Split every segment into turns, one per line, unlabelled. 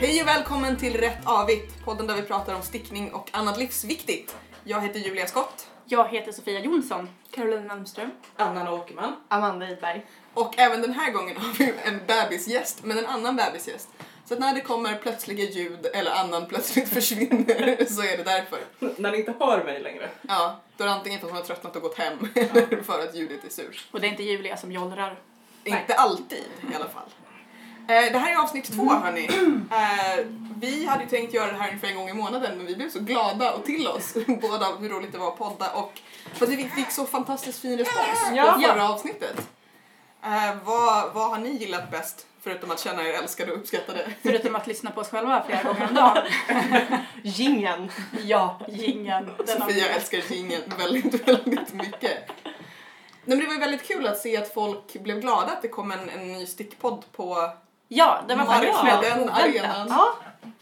Hej och välkommen till Rätt Avigt, podden där vi pratar om stickning och annat livsviktigt. Jag heter Julia Skott
Jag heter Sofia Jonsson.
Caroline Malmström.
Anna Åkerman.
Amanda Idberg.
och även den här gången har vi en bebisgäst, men en annan bebisgäst. Så att när det kommer plötsliga ljud eller annan plötsligt försvinner så är det därför.
När ni inte hör mig längre.
Ja, då är det antingen för att hon har tröttnat och gått hem eller för att ljudet är surt.
Och det är inte Julia som jollrar.
Inte alltid i alla fall. Eh, Det här är avsnitt två hörni. Eh, Vi hade ju tänkt göra det här ungefär en gång i månaden men vi blev så glada och till oss båda av hur roligt det var att podda och för att vi fick så fantastiskt fin respons
Ja.
på förra avsnittet. Eh, Vad, vad har ni gillat bäst förutom att känna er älskade och uppskattade?
Förutom att lyssna på oss själva flera gånger om dagen.
Gingen.
Ja, gingen.
Sofia älskar jingeln väldigt, väldigt mycket. Nej, men det var ju väldigt kul att se att folk blev glada att det kom en, en ny stickpodd på
Ja, det var faktiskt
Marknaden,
väldigt
arenan.
Ja,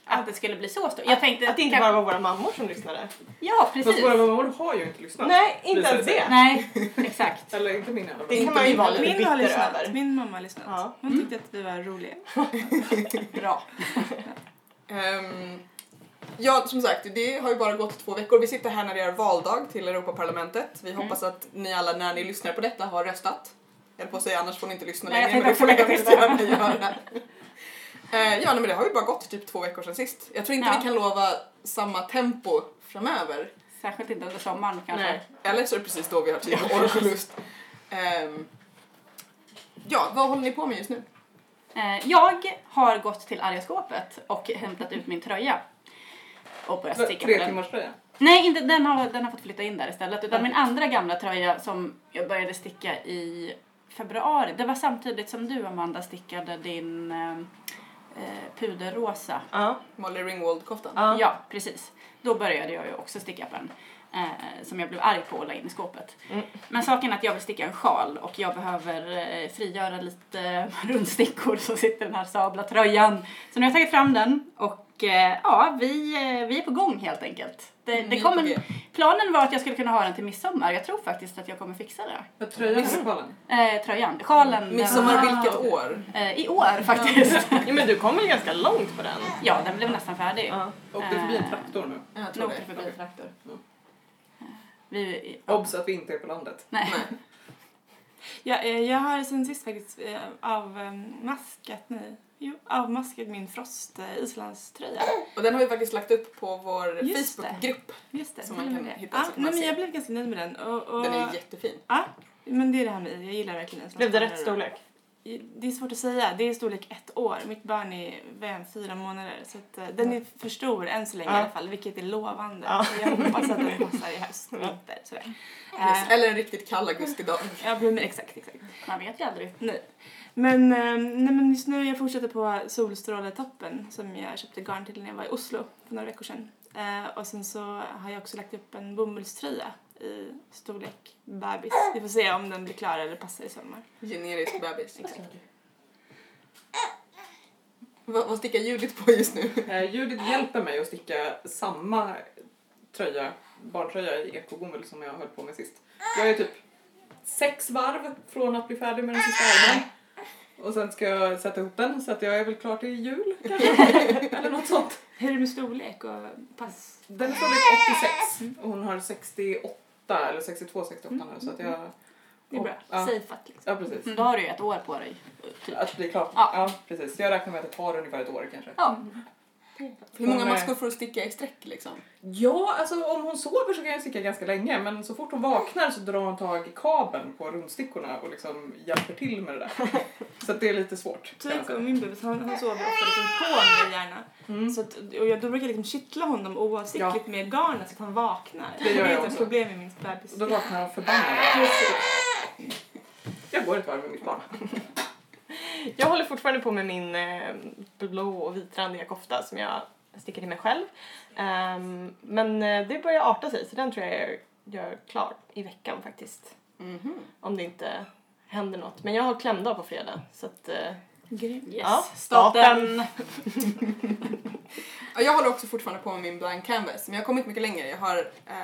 att det skulle bli så stort. Jag tänkte
att det inte bara var våra mammor som lyssnade.
Ja,
Fast
precis.
våra mammor har ju inte lyssnat.
Nej, inte
Visar
ens
sig.
det.
Nej, exakt.
Eller inte min i alla
Det kan man ju vara lite
Min har
bitter
lyssnat.
över.
Min mamma har lyssnat.
Ja.
Hon tyckte att vi var roliga.
Bra.
Ehm, ja, som sagt, det har ju bara gått två veckor. Vi sitter här när det är valdag till Europaparlamentet. Vi hoppas att ni alla när ni lyssnar på detta har röstat. Jag höll på att säga annars får ni inte lyssna längre, men det får ni faktiskt göra. Eh, ja, nej, men det har ju bara gått typ två veckor sedan sist. Jag tror inte
Ja.
vi kan lova samma tempo framöver.
Särskilt inte under sommaren kanske.
Nej.
Eller så är det precis då vi har tid och ork och lust. Ehm, ja, vad håller ni på med just nu?
Eh, Jag har gått till arga skåpet och hämtat ut min tröja. Och börjat sticka på
Tre
den.
timmars tröja.
Nej, inte, den, har, den har fått flytta in där istället. Utan min andra gamla tröja som jag började sticka i februari. Det var samtidigt som du Amanda stickade din eh, eh, puderrosa.
Ja.
Molly Ringwald-koftan?
Ja.
Ja, precis. Då började jag ju också sticka på den. Eh, som jag blev arg på och la in i skåpet.
Mm.
Men saken är att jag vill sticka en sjal och jag behöver eh, frigöra lite rundstickor så sitter den här sabla tröjan. Så nu har jag tagit fram den och eh, ja, vi, eh, vi är på gång helt enkelt. Det, det
är
kommer, planen var att jag skulle kunna ha den till midsommar. Jag tror faktiskt att jag kommer fixa det.
Tröjan eller sjalen?
Eh, tröjan, sjalen. den-
Midsommar vilket år?
Eh, I år faktiskt.
ja, men du kom väl ganska långt på den?
ja, den blev nästan färdig.
Ja.
Åkte förbi en traktor nu.
Jag
Nu
tror det.
förbi en traktor.
Ja.
Vi,
Obs att vi inte är på landet.
nej.
Nej.
Ja, eh, jag har sen sist faktiskt eh, avmaskat, nej, jo, avmaskat min Frost eh, islandströja.
Och den har vi faktiskt lagt upp på vår
Just.
Facebookgrupp.
Just det.
Som man kan
det.
hitta
Ja,
kan
nej, men jag blev ganska nöjd med den. Och, och,
Den är jättefin.
Ja, men det är det här med, jag gillar verkligen
Blev det
islandströjor.
rätt storlek?
Det är svårt att säga. Det är storlek ett år. Mitt barn är vem, fyra månader. Så att, eh, den är för stor än så länge
Ja.
i alla fall, vilket är lovande.
Ja.
Jag hoppas att den passar i höst, vinter. Sådär. Eh,
Eller en riktigt kall augustidag.
ja, men exakt, exakt.
Man vet ju aldrig.
Nej. Men, eh, nej, men just nu jag fortsätter på solstråletoppen som jag köpte garn till när jag var i Oslo för några veckor sedan. Eh, och sen så har jag också lagt upp en bomullströja i storlek bebis. Vi får se om den blir klar eller passar i sommar.
Generisk bebis. Vad, vad stickar Judith på just nu?
Eh, Judith hjälper mig att sticka samma tröja, barntröja i ekobomull som jag höll på med sist. Jag är typ sex varv från att bli färdig med den sista ärmen. Och sen ska jag sätta ihop den så att jag är väl klar till jul kanske. Eller något sånt.
Hur är det med storlek och pass?
Den är storlek 86 och hon har 68 eller 62, 68 nu så att jag...
Det är bra.
Ja.
Safeat liksom.
Ja precis.
Mm, Då har du ju ett år på dig. Typ.
Att bli klar.
Ja.
Ja. precis. Jag räknar med att det tar ungefär ett år kanske.
Ja.
Hur många maskor får du sticka i sträck liksom?
Ja, alltså om hon sover så kan jag sticka ganska länge men så fort hon vaknar så drar hon tag i kabeln på rundstickorna och liksom hjälper till med det där. Så att det är lite svårt.
Typ
säga.
min bebis, han, han sover ofta liksom på mig gärna.
Mm.
Så att, och jag, då brukar jag liksom kittla honom oavsiktligt med garnet så att han vaknar.
Det gör jag
är ett problem med min bebis.
Och då vaknar han förbannad. Jag går ett varv med mitt barn.
Jag håller fortfarande på med min eh, blå och vitrandiga kofta som jag stickar till mig själv. Ehm, men eh, det börjar arta sig så den tror jag jag gör klar i veckan faktiskt.
Mhm.
Om det inte händer något. Men jag har klämdag på fredag så att eh,
Grymt.
Yes.
Ja,
Staten.
Ja, jag håller också fortfarande på med min blank canvas, men jag har kommit mycket längre. Jag har eh,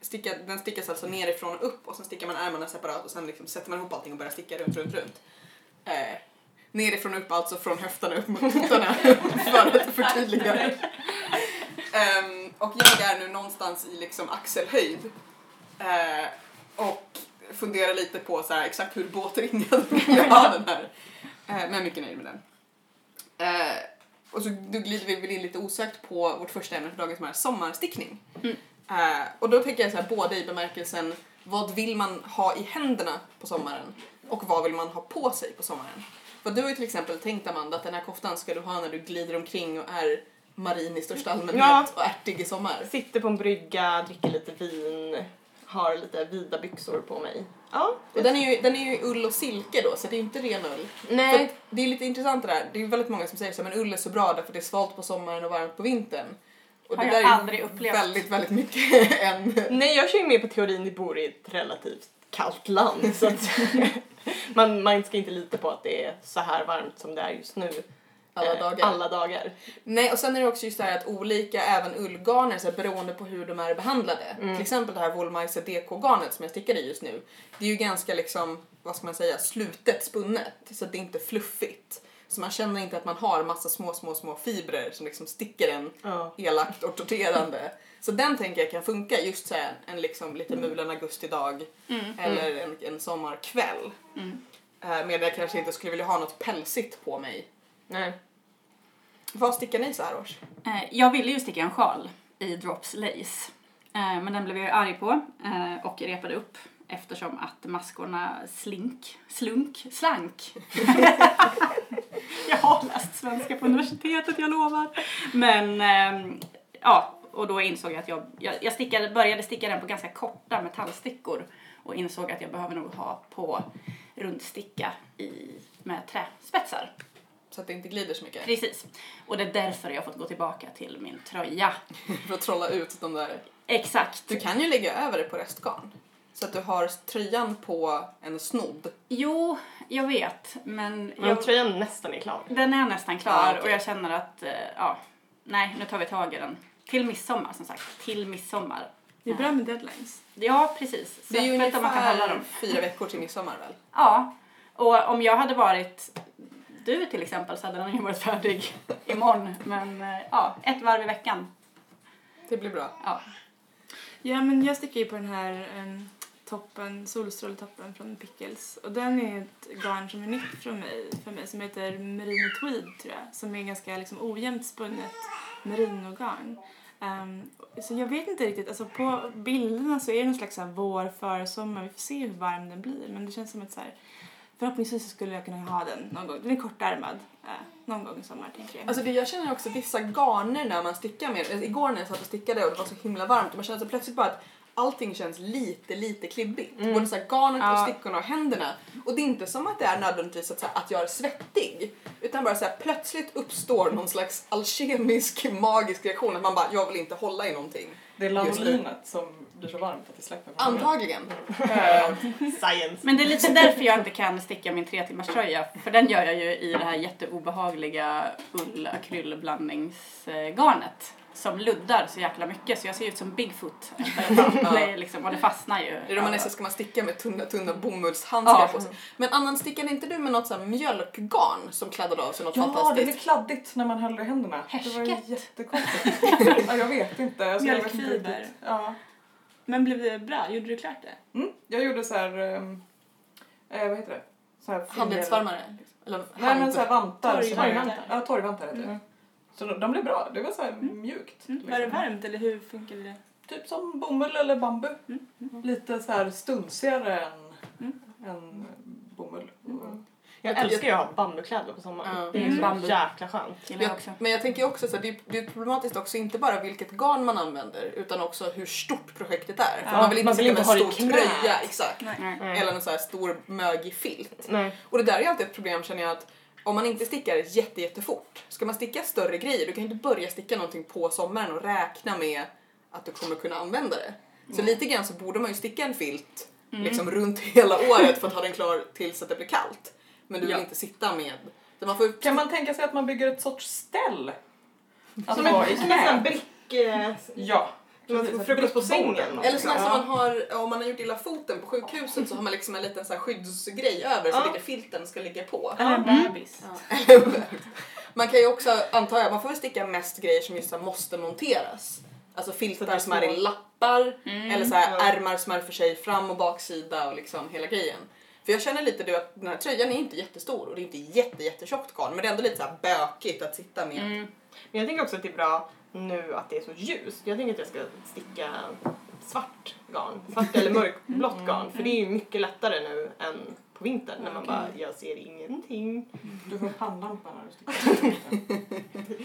stickat, den stickas alltså nerifrån och upp och sen stickar man ärmarna separat och sen liksom sätter man ihop allting och börjar sticka runt, runt, runt. Eh, nerifrån upp, alltså från höfterna upp mot tuttarna för att förtydliga. Ehm, och jag är nu någonstans i liksom axelhöjd Eh, och funderar lite på så här, exakt hur båtringad jag ha den här. Eh, men mycket nöjd med den. Eh, och så då glider vi väl in lite osökt på vårt första ämne för dagen som är sommarstickning.
Mm.
Eh, och då tänker jag så här, både i bemärkelsen vad vill man ha i händerna på sommaren och vad vill man ha på sig på sommaren. För du har ju till exempel tänkt Amanda att den här koftan ska du ha när du glider omkring och är marin i största allmänhet
Ja.
och ärtig i sommar.
Sitter på en brygga, dricker lite vin, har lite vida byxor på mig. Ja.
Och den är ju, den är ju ull och silke då, så det är inte ren ull. För
Nej.
att det är lite intressant det där. Det är väldigt många som säger så men ull är så bra därför det är svalt på sommaren och varmt på vintern. Och
Har
det
jag
där är
aldrig
ju
upplevt.
väldigt, väldigt mycket en...
Nej, jag kör ju med på teorin vi bor i ett relativt kallt land. Så att man, man ska inte lita på att det är så här varmt som det är just nu.
Alla
eh,
dagar.
Alla dagar.
Nej, och sen är det också just det här att olika, även ullgarner, så här, beroende på hur de är behandlade.
Mm.
Till exempel det här Woolmeister DK-garnet som jag stickar i just nu. Det är ju ganska liksom, vad ska man säga, slutet spunnet. Så att det är inte fluffigt. Så man känner inte att man har massa små, små, små fibrer som liksom sticker en
Ja.
elakt och torterande. Så den tänker jag kan funka just så här, en liksom lite
Mm.
mulen augustidag eller en, en sommarkväll.
Mm.
Eh, medan jag kanske inte skulle vilja ha något pälsigt på mig.
Nej.
Vad stickar ni så här års?
Eh, Jag ville ju sticka en sjal i Drops Lace. Eh, Men den blev jag arg på och repade upp eftersom att maskorna slink, slunk, slank. jag har läst svenska på universitetet, jag lovar. Men ja, och då insåg jag att jag, jag, jag stickade, började sticka den på ganska korta metallstickor och insåg att jag behöver nog ha på rundsticka i, med träspetsar.
Så att det inte glider så mycket.
Precis. Och det är därför jag har fått gå tillbaka till min tröja.
För att trolla ut de där.
Exakt.
Du kan ju lägga över det på restgarn. Så att du har tröjan på en snodd.
Jo, jag vet, men
Men
jag,
tröjan nästan är klar.
den är nästan klar
Ah, okej.
och jag känner att, eh, ja, nej, nu tar vi tag i den. Till midsommar som sagt, till midsommar.
Det är bra med deadlines.
Ja, precis.
Det är ju
om man kan hålla
ungefär
dem.
fyra veckor till midsommar väl?
Ja, och om jag hade varit du till exempel så hade den ju varit färdig imorgon. Men eh, ja, ett varv i veckan.
Det blir bra.
Ja.
Ja, men jag sticker ju på den här um, toppen, solstråletoppen från Pickles. Och den är ett garn som är nytt från mig, för mig som heter Merino Tweed tror jag. Som är ganska liksom, ojämnt spunnet merinogarn. Um, så jag vet inte riktigt, alltså på bilderna så är det någon slags så här vår, försommar. Vi får se hur varm den blir. Men det känns som ett så här, förhoppningsvis skulle jag kunna ha den någon gång. Den är kortärmad. Uh, någon gång i sommar tänker jag.
Alltså det, jag känner också vissa garner när man stickar med alltså Igår när jag satt och stickade och det var så himla varmt och man känner så plötsligt bara att allting känns lite, lite klibbigt. Både så här garnet och
Ja.
stickorna och händerna. Och det är inte som att det är nödvändigtvis att, så här, att jag är svettig. Utan bara så här, plötsligt uppstår någon slags alkemisk magisk reaktion att man bara, jag vill inte hålla i någonting.
Det är lanolinet som blir så varmt att det släpper.
Antagligen.
Science.
Men det är lite därför jag inte kan sticka min tre timmars tröja. För den gör jag ju i det här jätteobehagliga ull-akryllblandningsgarnet. Som luddar så jäkla mycket så jag ser ut som Bigfoot efter ett tag.
Ja.
Det är liksom, och det fastnar ju.
I romanesser ska man sticka med tunna, tunna bomullshandskar
Ja.
på sig. Men Annan, stickade inte du med något så mjölkgarn som kladdade av sig något
Ja, det
fantastiskt?
blir kladdigt när man häller i händerna. Det var
Härsket.
jättekonstigt. ja, jag vet inte. Alltså, jag vet inte
Mjölkfiber.
Ja.
Men blev det bra? Gjorde du klart det?
Mm, jag gjorde så här, ehm, eh, vad heter det? Så här?
Eller
Nej men så här vantar. som är-
Torgvantar.
Ja, torgvantar heter det.
Mm.
Så de, de blev bra. Det var så här mjukt.
Mm. Var det varmt eller hur funkade det?
Typ som bomull eller bambu.
Mm.
Lite så här stunsigare än,
Mm.
än bomull.
Jag älskar ju att ha bambukläder på sommaren.
Ja.
Det är
Mm.
så
Bambu.
jäkla skönt.
Jag
Jag, men jag tänker också så här, det, är- det är problematiskt också inte bara vilket garn man använder utan också hur stort projektet är. För
Ja,
man vill inte
man vill
sticka
inte
med en stor tröja, exakt.
Nej.
Nej.
Eller en så här stor mögig filt.
Nej.
Och det där är alltid ett problem känner jag att om man inte stickar jätte, jättefort, ska man sticka större grejer, du kan ju inte börja sticka någonting på sommaren och räkna med att du kommer kunna använda det. Så lite grann så borde man ju sticka en filt liksom runt hela året för att ha den klar tills att det blir kallt. Men du vill
Ja.
inte sitta med... Man får
Kan man tänka sig att man bygger ett sorts ställ? Alltså
Som en, som en sån brick... eh,
Ja, Precis,
frukost på sängen.
eller
Ja.
som man har, om man har gjort illa foten på sjukhuset så har man liksom en liten så här skyddsgrej över så
Ja.
lite filten ska ligga på.
Eller en
Mm.
bebis.
Man kan ju också, antar jag, man får väl sticka mest grejer som just måste monteras. Alltså
Så
filtar som är i lappar,
Mm.
eller så här
Ja.
ärmar som är för sig fram och baksida och liksom hela grejen. För jag känner lite du att den här tröjan är inte jättestor och det är inte jätte, jättetjockt garn men det är ändå lite så här bökigt att sitta med.
Mm.
Men jag tänker också att det är bra nu att det är så ljust. Jag tänker att jag ska sticka svart garn. Svart eller mörkblått garn. För det är ju mycket lättare nu än på vintern när man bara, jag ser ingenting.
Du har pannlampa när du sticker.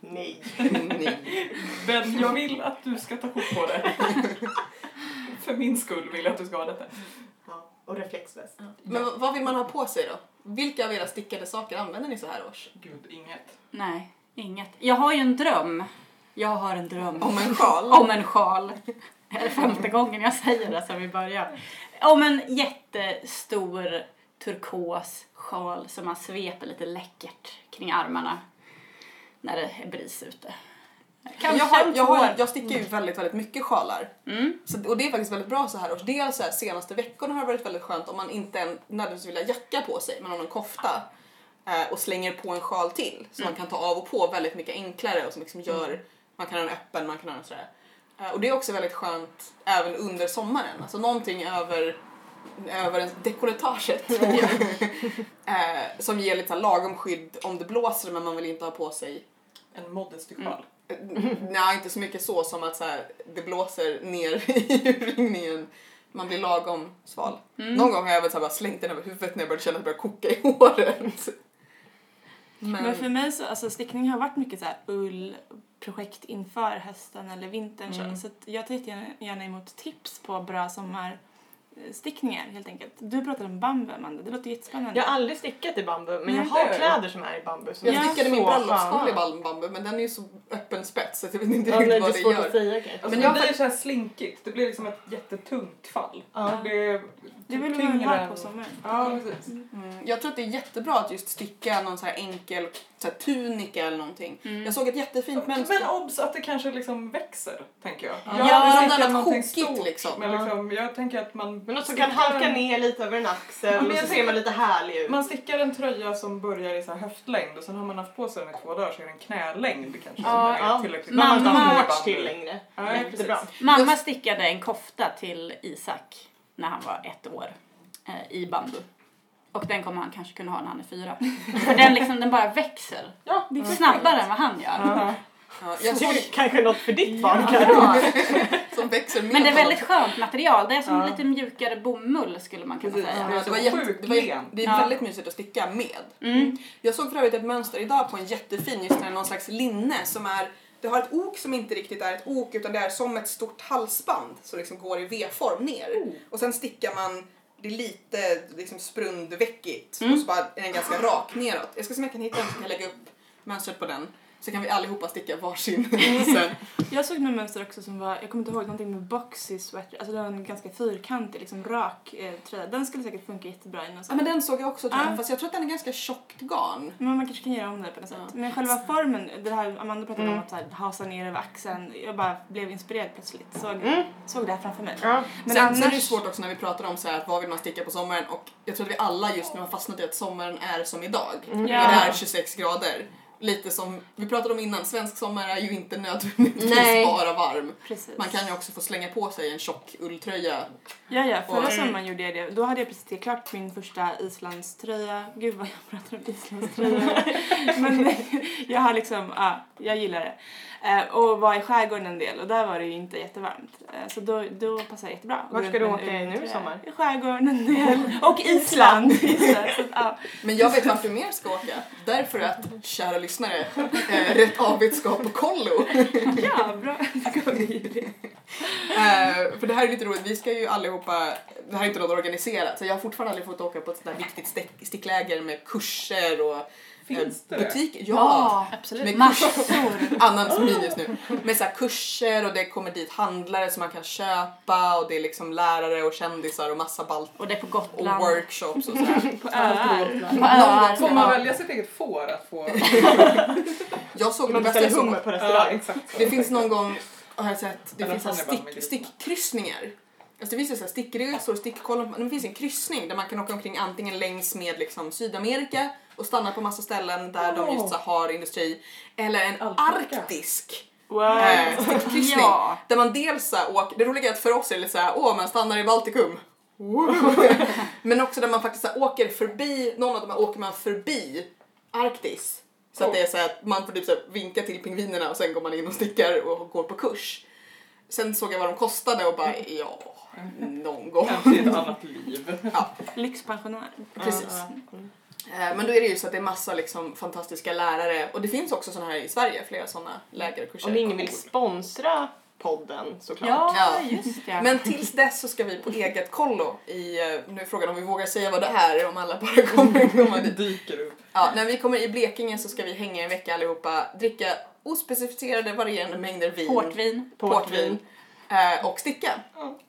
Nej.
Nej.
Men jag vill att du ska ta kort på det. För min skull vill jag att du ska ha detta.
Ja. Och reflexväst.
Men vad- vad vill man ha på sig då? Vilka av era stickade saker använder ni så här års?
Gud, inget.
Nej, inget. Jag har ju en dröm. Jag har en dröm.
Om en sjal?
Om en sjal. Det är femte gången jag säger det sen vi börjar. Om en jättestor turkos sjal som man sveper lite läckert kring armarna när det är bris ute. Kanske
jag, har,
en
jag, har, jag stickar ju väldigt, väldigt mycket sjalar.
Mm.
Så, och det är faktiskt väldigt bra så här års. Dels så här, senaste veckorna har det varit väldigt skönt om man inte en- nödvändigtvis vill ha jacka på sig, men har någon kofta och slänger på en sjal till så man kan ta av och på väldigt mycket enklare och som liksom gör, man kan ha den öppen, man kan ha den sådär. Eh, och det är också väldigt skönt även under sommaren, alltså någonting över över ens dekolletaget. eh, som ger lite lagom skydd om det blåser men man vill inte ha på sig
En modesty-sjal.
Nej, inte så mycket så som att så här, det blåser ner i ringningen. Man blir lagom sval.
Mm.
Någon gång har jag väl så här bara slängt den över huvudet när jag började känna att det började koka i håret. Men,
Men för mig så, alltså stickning har varit mycket så här ullprojekt inför hösten eller vintern
Mm.
så, jag tar gärna emot tips på bra sommarstickningar helt enkelt. Du pratade om bambu Amanda, det låter jättespännande.
Jag har aldrig stickat i bambu men jag har kläder som är i bambu som
jag
är
stickade min bröllopskjol i bambu men den är ju så öppen spets så jag vet inte
Ja,
riktigt vad det gör.
att säga kanske.
Alltså,
Men
det blir så här slinkigt. Det blir liksom ett jättetungt fall.
Ja.
Det
det vill
tyngre
man ha på sommaren.
Ja, precis.
Mm. Jag tror att det är jättebra att just sticka någon så här enkel så här tunika eller någonting.
Mm.
Jag såg ett jättefint mönster.
Men obs att det kanske liksom växer, tänker jag.
Ja,
jag
ja,
har
något
stickat
annat
någonting
chokigt,
stort,
liksom.
Men liksom, jag tänker att man...
Men något som kan halka
en-
ner lite över en axel
Ja, men
så ser man lite härlig ut.
Man stickar en tröja som börjar i så här höftlängd och sen har man haft på sig den i två dagar så är den knälängd kanske.
Ja,
som är
ja.
tillräckligt
Man har
Mamma-
haft match till längre.
Ja,
Jättebra.
Mamma stickade en kofta till Isak när han var ett år eh, i bambu. Och den kommer han kanske kunna ha när han är fyra. För den, liksom, den bara växer.
Ja,
Det är
Snabbare än vad han gör.
Ja.
Ja, jag såg
Kanske något för ditt barn
Ja.
Karo.
som växer med
Men det är väldigt skönt material. Det är som
Ja.
lite mjukare bomull skulle man kunna
Precis.
säga.
Ja,
Det är
det, var
så
jätte, det, var, jätte- det är
Ja.
väldigt mysigt att sticka med.
Mm.
Jag såg för övrigt ett mönster idag på en jättefin, just när någon slags linne som är det har ett ok som inte riktigt är ett ok utan det är som ett stort halsband som liksom går i V-form ner. Och sen stickar man det är lite liksom sprundveckigt
Mm.
och så bara är den ganska rak neråt. Jag ska se om jag kan hitta den så kan jag lägga upp mönstret på den. Så kan vi allihopa sticka varsin sen.
Jag såg något mönster också som var, jag kommer inte ihåg, någonting med boxy sweater, alltså det var ganska fyrkantig, liksom rak eh, tröja. Den skulle säkert funka jättebra i någon
Ja
sån.
men den såg jag också tror jag,
Ja.
fast jag tror att den är ganska tjockt garn.
Men man kanske kan göra om det på något sätt.
Ja.
Men själva formen, det här Amanda pratade
Mm.
om att så här, hasa ner över axeln. Jag bara blev inspirerad plötsligt. Såg,
Mm.
såg det här framför mig.
Ja.
Men
sen,
annars,
sen är det svårt också när vi pratar om så här, vad vill man sticka på sommaren och jag tror att vi alla just nu har fastnat i att sommaren är som idag.
Mm.
Ja.
Det är 26 grader. Lite som vi pratade om innan, svensk sommar är ju inte nödvändigtvis
Nej.
bara varm.
Precis.
Man kan ju också få slänga på sig en tjock ulltröja.
Ja, ja. Förra
Och-
sommaren gjorde jag det. Då hade jag precis stickat klart min första islandströja. Gud vad jag pratar om islandströja. Men jag har liksom, ja, jag gillar det. Eh, och var i skärgården en del och där var det ju inte jättevarmt. Eh, så då, då passar det jättebra.
Vart ska du åka
en
nu i sommar?
I skärgården en del. Och Island. Island. Så, att, ja.
Men jag vet vart du mer ska åka. Därför att, kära lyssnare, eh, rätt avigt ska på kollo.
ja, bra. Ska vi det?
Eh, för det här är lite roligt, vi ska ju allihopa, det här är inte något organiserat, så jag har fortfarande aldrig fått åka på ett sånt där viktigt stick, stickläger med kurser och
Finns det
eh,
det?
butik. Ja!
Ja,
Absolut.
Med
massor.
Annans minus nu. Med så här kurser och det kommer dit handlare som man kan köpa och det är liksom lärare och kändisar och massa balt
Och det är på
och
Gotland.
workshops och sådär.
På öar.
På öar.
Får man
Ja.
välja sitt eget får att få...
Jag såg det bästa
hummer på
ja,
restaurang.
exakt.
Det finns någon gång har jag sett, det
Eller
finns stick,
grisarna.
stickryssningar. Alltså det finns ju så här stickresor, stickkollar, men det finns en kryssning där man kan åka omkring antingen längs med liksom Sydamerika och stanna på massa ställen där de just så har industri, eller en
Alpaka.
arktisk
Wow.
eh, stickryssning.
Ja.
Där man dels så åker, det roliga är att för oss är det lite såhär, åh man stannar i Baltikum. Men också där man faktiskt så åker förbi, någon av dem här åker man förbi Arktis. Så att det är så att man får typ så vinka till pingvinerna och sen går man in och stickar och går på kurs. Sen såg jag vad de kostade och bara ja, någon gång.
Kanske ett annat liv.
Lyxpensionär.
Precis.
Ja, ja.
Eh, Men då är det ju så att det är massa liksom fantastiska lärare och det finns också sådana här i Sverige, flera sådana lägerkurser.
Om ingen vill sponsra podden såklart.
Ja,
Ja.
just det.
Men tills dess så ska vi på eget kollo i, eh, nu är frågan om vi vågar säga vad det är om alla bara kommer komma
Det
dit.
dyker upp.
Ja, när vi kommer i Blekinge så ska vi hänga en vecka allihopa, dricka ospecificerade varierande mängder vin.
Portvin.
portvin eh, och sticka.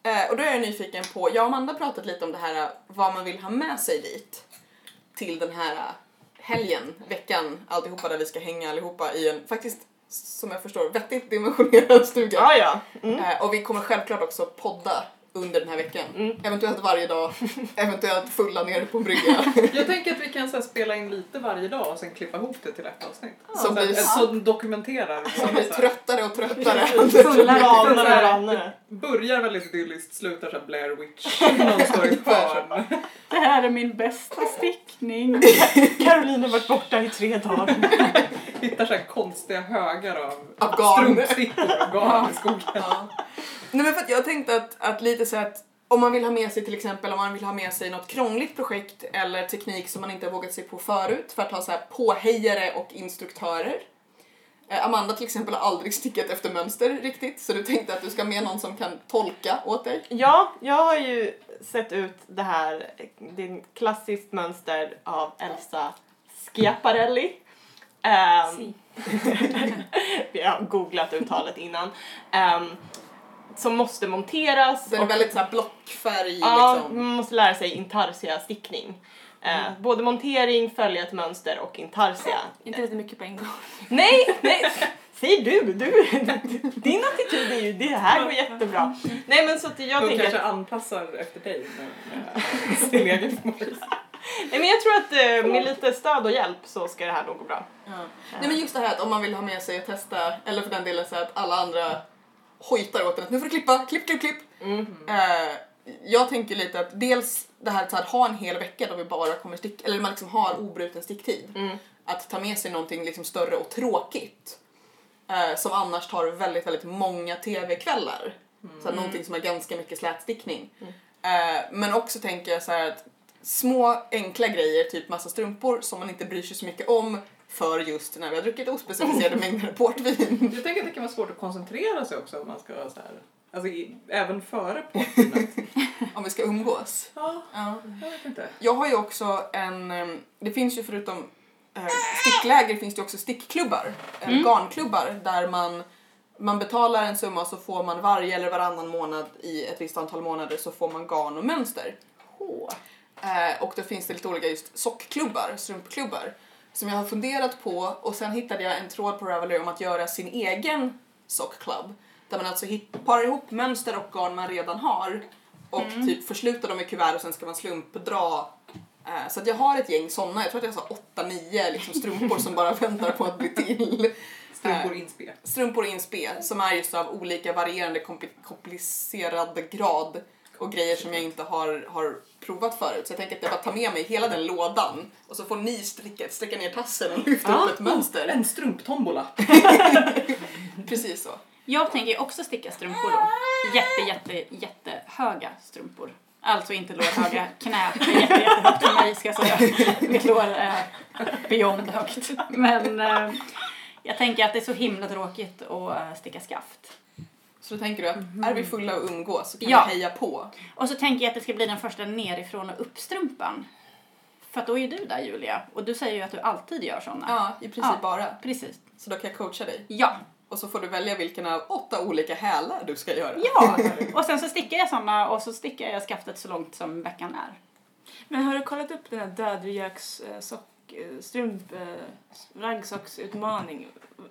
Eh, och då är jag nyfiken på, jag och Amanda har pratat lite om det här eh, vad man vill ha med sig dit till den här eh, helgen, veckan, alltihopa där vi ska hänga allihopa i en faktiskt som jag förstår vettigt dimensionerad stuga.
Ja, ja. Mm.
Eh, och vi kommer självklart också podda under den här veckan.
Mm.
Eventuellt varje dag, eventuellt fulla nere på en brygga.
Jag tänker att vi kan så här, spela in lite varje dag och sen klippa ihop det till ett avsnitt.
Som
Så,
blir-
att, som dokumenterar.
Som blir
så
tröttare och tröttare.
Fulla
Ranar
så här-
varandra.
börjar väldigt idylliskt, slutar som Blair Witch. Någon står i ett hörn.
Det här är min bästa stickning.
Caroline har varit borta i tre dagar.
Hittar så här konstiga högar av, strumpstickor och garn i skogen.
Ja. Nej men för att jag tänkte att, att lite så att om man vill ha med sig till exempel om man vill ha med sig något krångligt projekt eller teknik som man inte har vågat sig på förut för att ha så här påhejare och instruktörer. Eh, Amanda till exempel har aldrig stickat efter mönster riktigt så du tänkte att du ska med någon som kan tolka åt dig.
Ja, jag har ju sett ut det här, det är ett klassiskt mönster av Elsa Schiaparelli.
Si.
vi har googlat uttalet innan. Ehm, som måste monteras.
Den är
och-
väldigt så här blockfärg
Ja,
liksom.
man måste lära sig intarsia stickning. Eh, både montering, följa ett mönster och intarsia.
Inte lite mycket på en gång.
Nej, nej! Säger du, du! Din attityd är ju det här går jättebra. Nej men så att jag
De
tänker
kanske anpassar efter dig sin egen förmåga.
nej men jag tror att eh, med lite stöd och hjälp så ska det här nog gå bra.
Ja. Nej men just det här att om man vill ha med sig och testa, eller för den delen så att alla andra hojtar åt en att nu får du klippa, klipp, klipp, klipp.
Mm.
Eh, jag tänker lite att dels det här att ha en hel vecka då vi bara kommer sticka, eller man liksom har obruten sticktid.
Mm.
Att ta med sig någonting liksom större och tråkigt. eh, som annars tar väldigt, väldigt många tv-kvällar. Så här, någonting som har ganska mycket slätstickning. Eh, men också tänker jag så att små enkla grejer, typ massa strumpor som man inte bryr sig så mycket om för just när vi har druckit ospecificerade mängder portvin.
Jag tänker att det kan vara svårt att koncentrera sig också om man ska så här, alltså i, även före påskvinet.
Om vi ska umgås.
Ja,
Ja.
jag vet inte.
Jag har ju också en, em, det finns ju förutom eh, stickläger finns det också stickklubbar, eller garnklubbar där man man betalar en summa så får man varje eller varannan månad i ett visst antal månader så får man garn och mönster. Eh, och då finns det lite olika just sockklubbar, strumpklubbar som jag har funderat på och sen hittade jag en tråd på Ravelry om att göra sin egen sockklubb där man alltså parar ihop mönster och garn man redan har och typ förslutar dem i kuvert och sen ska man slumpdra Eh, Så att jag har ett gäng såna, jag tror att jag har 8-9 liksom strumpor som bara väntar på att bli till.
Strumpor inspe.
Strumpor in spe som är just av olika varierande kompli- komplicerad grad och grejer som jag inte har, har provat förut. Så jag tänker att jag bara tar med mig hela den lådan och så får ni sträcka, sträcka ner tassen och lyfta
Ja.
upp ett mönster.
En strumptombola.
Precis så.
Jag tänker också sticka strumpor då. Jätte, jätte, jättehöga strumpor. Alltså inte lårhöga, knä är jätte, jättehögt för mig ska jag säga. Mitt lår är beyond högt. Men eh, jag tänker att det är så himla tråkigt att eh, sticka skaft.
Så då tänker du att är vi fulla och umgås så kan
Ja.
vi heja på.
Och så tänker jag att det ska bli den första nerifrån och upp-strumpan. För att då är du där Julia och du säger ju att du alltid gör såna.
Ja, i princip
Ja.
bara.
Precis.
Så då kan jag coacha dig.
Ja,
Och så får du välja vilken av åtta olika hälar du ska göra.
ja. Och sen så stickar jag såna och så stickar jag skaftet så långt som veckan är.
Men har du kollat upp den här dödvijöks eh.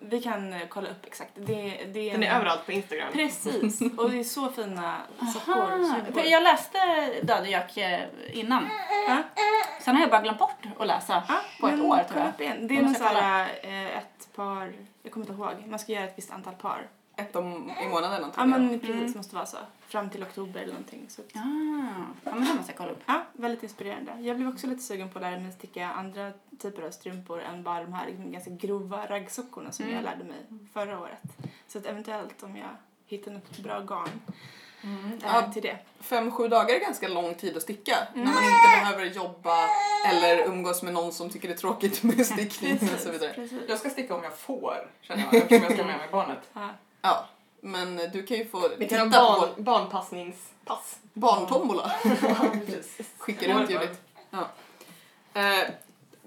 Vi kan eh, kolla upp exakt. Det, det
Den är
en-
överallt på Instagram.
Precis, och det är så fina sockor.
För jag läste Dödegök eh, innan.
Ja.
Sen har jag bara glömt bort att läsa
Ja,
på ett
men
år tror jag.
Det är någon
måste
så här, ett par, jag kommer inte ihåg, man ska göra ett visst antal par.
Ett om, i månaden
Ja
antagligen.
men precis,
Mm.
måste vara så. Fram till oktober eller någonting. Så. att-
Ah, ja, men det måste jag kolla upp.
Ja, väldigt inspirerande. Jag blev också lite sugen på att lära mig sticka andra typer av strumpor än bara de här liksom ganska grova raggsockorna som
Mm.
jag lärde mig förra året. Så att eventuellt om jag hittar något bra garn
Mm. Ja,
till det.
fem, sju dagar är ganska lång tid att sticka.
Mm.
När man inte behöver jobba eller umgås med någon som tycker det är tråkigt med stickning och så vidare.
Precis.
Jag ska sticka om jag får, känner jag, eftersom jag ska med mig barnet.
Ja.
Ja, men du kan ju få
Vi
titta
kan
på
ha
vår
barn, barnpassningspass.
barntombola. Skicka runt Judith. Ja. Eh,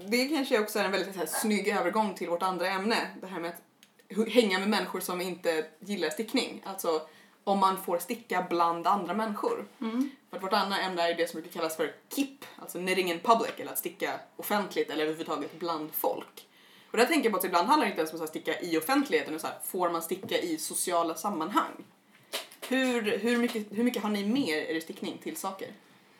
det kanske också är en väldigt så här, snygg övergång till vårt andra ämne. Det här med att hänga med människor som inte gillar stickning. Alltså om man får sticka bland andra människor.
Mm.
För att vårt andra ämne är det som brukar kallas för KIP, alltså knitting in public, eller att sticka offentligt eller överhuvudtaget bland folk. Och där tänker jag på att ibland handlar det inte ens om att sticka i offentligheten, utan så här, får man sticka i sociala sammanhang? Hur, hur, mycket, hur mycket har ni med er stickning till saker?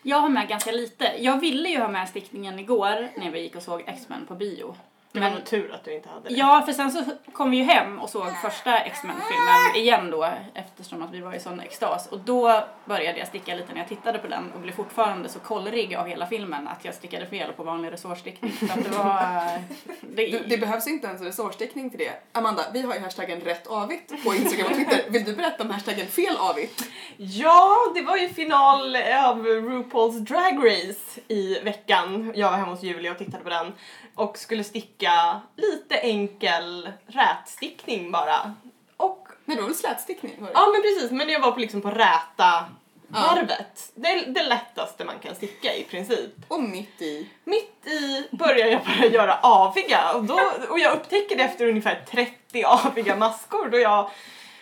Jag har med ganska lite. Jag ville ju ha med stickningen igår när vi gick och såg X-Men på bio.
Det var
Men
nog tur att du inte hade det.
Ja, för sen så kom vi ju hem och såg första X-Men-filmen igen då eftersom att vi var i sån extas. Och då började jag sticka lite när jag tittade på den och blev fortfarande så kollrig av hela filmen att jag stickade fel på vanlig resårstickning. Så att det var...
Det,
Det,
det behövs inte ens resårstickning till det. Amanda, vi har ju hashtaggen rätt avigt på Instagram och Twitter. Vill du berätta om hashtaggen fel avigt?
Ja, det var ju final av RuPaul's Drag Race i veckan. Jag var hemma hos Julia och tittade på den och skulle sticka lite enkel rätstickning bara. Och
Nej, det var väl slätstickning? Var det?
ja men precis, men jag var på liksom på räta varvet. Det är det lättaste man kan sticka i princip.
Och mitt i.
Mitt i börjar jag bara göra aviga och, då, och jag upptäcker det efter ungefär 30 aviga maskor då jag,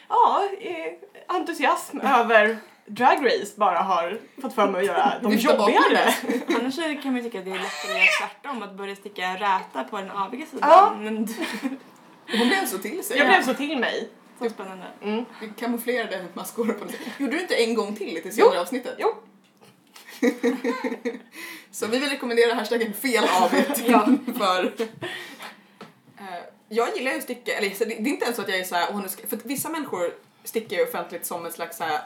ja, i entusiasm över Drag Race bara har fått för mig att göra de
Vifta bort
jobbigare.
Annars kan man ju tycka att det är lättare att göra tvärtom, att börja sticka räta på den aviga sidan.
Ja.
Men
Hon blev så till sig.
Jag blev så till mig.
så spännande.
Mm.
Vi kamouflerade maskor på något sätt. Gjorde du inte en gång till i det senare avsnittet?
Jo.
Så vi vill rekommendera hashtaggen fel avigt
Ja.
för... Eh, jag gillar ju att sticka, eller så det, är inte ens så att jag är såhär, åh, nu ska, för att vissa människor stickar ju offentligt som en slags så här,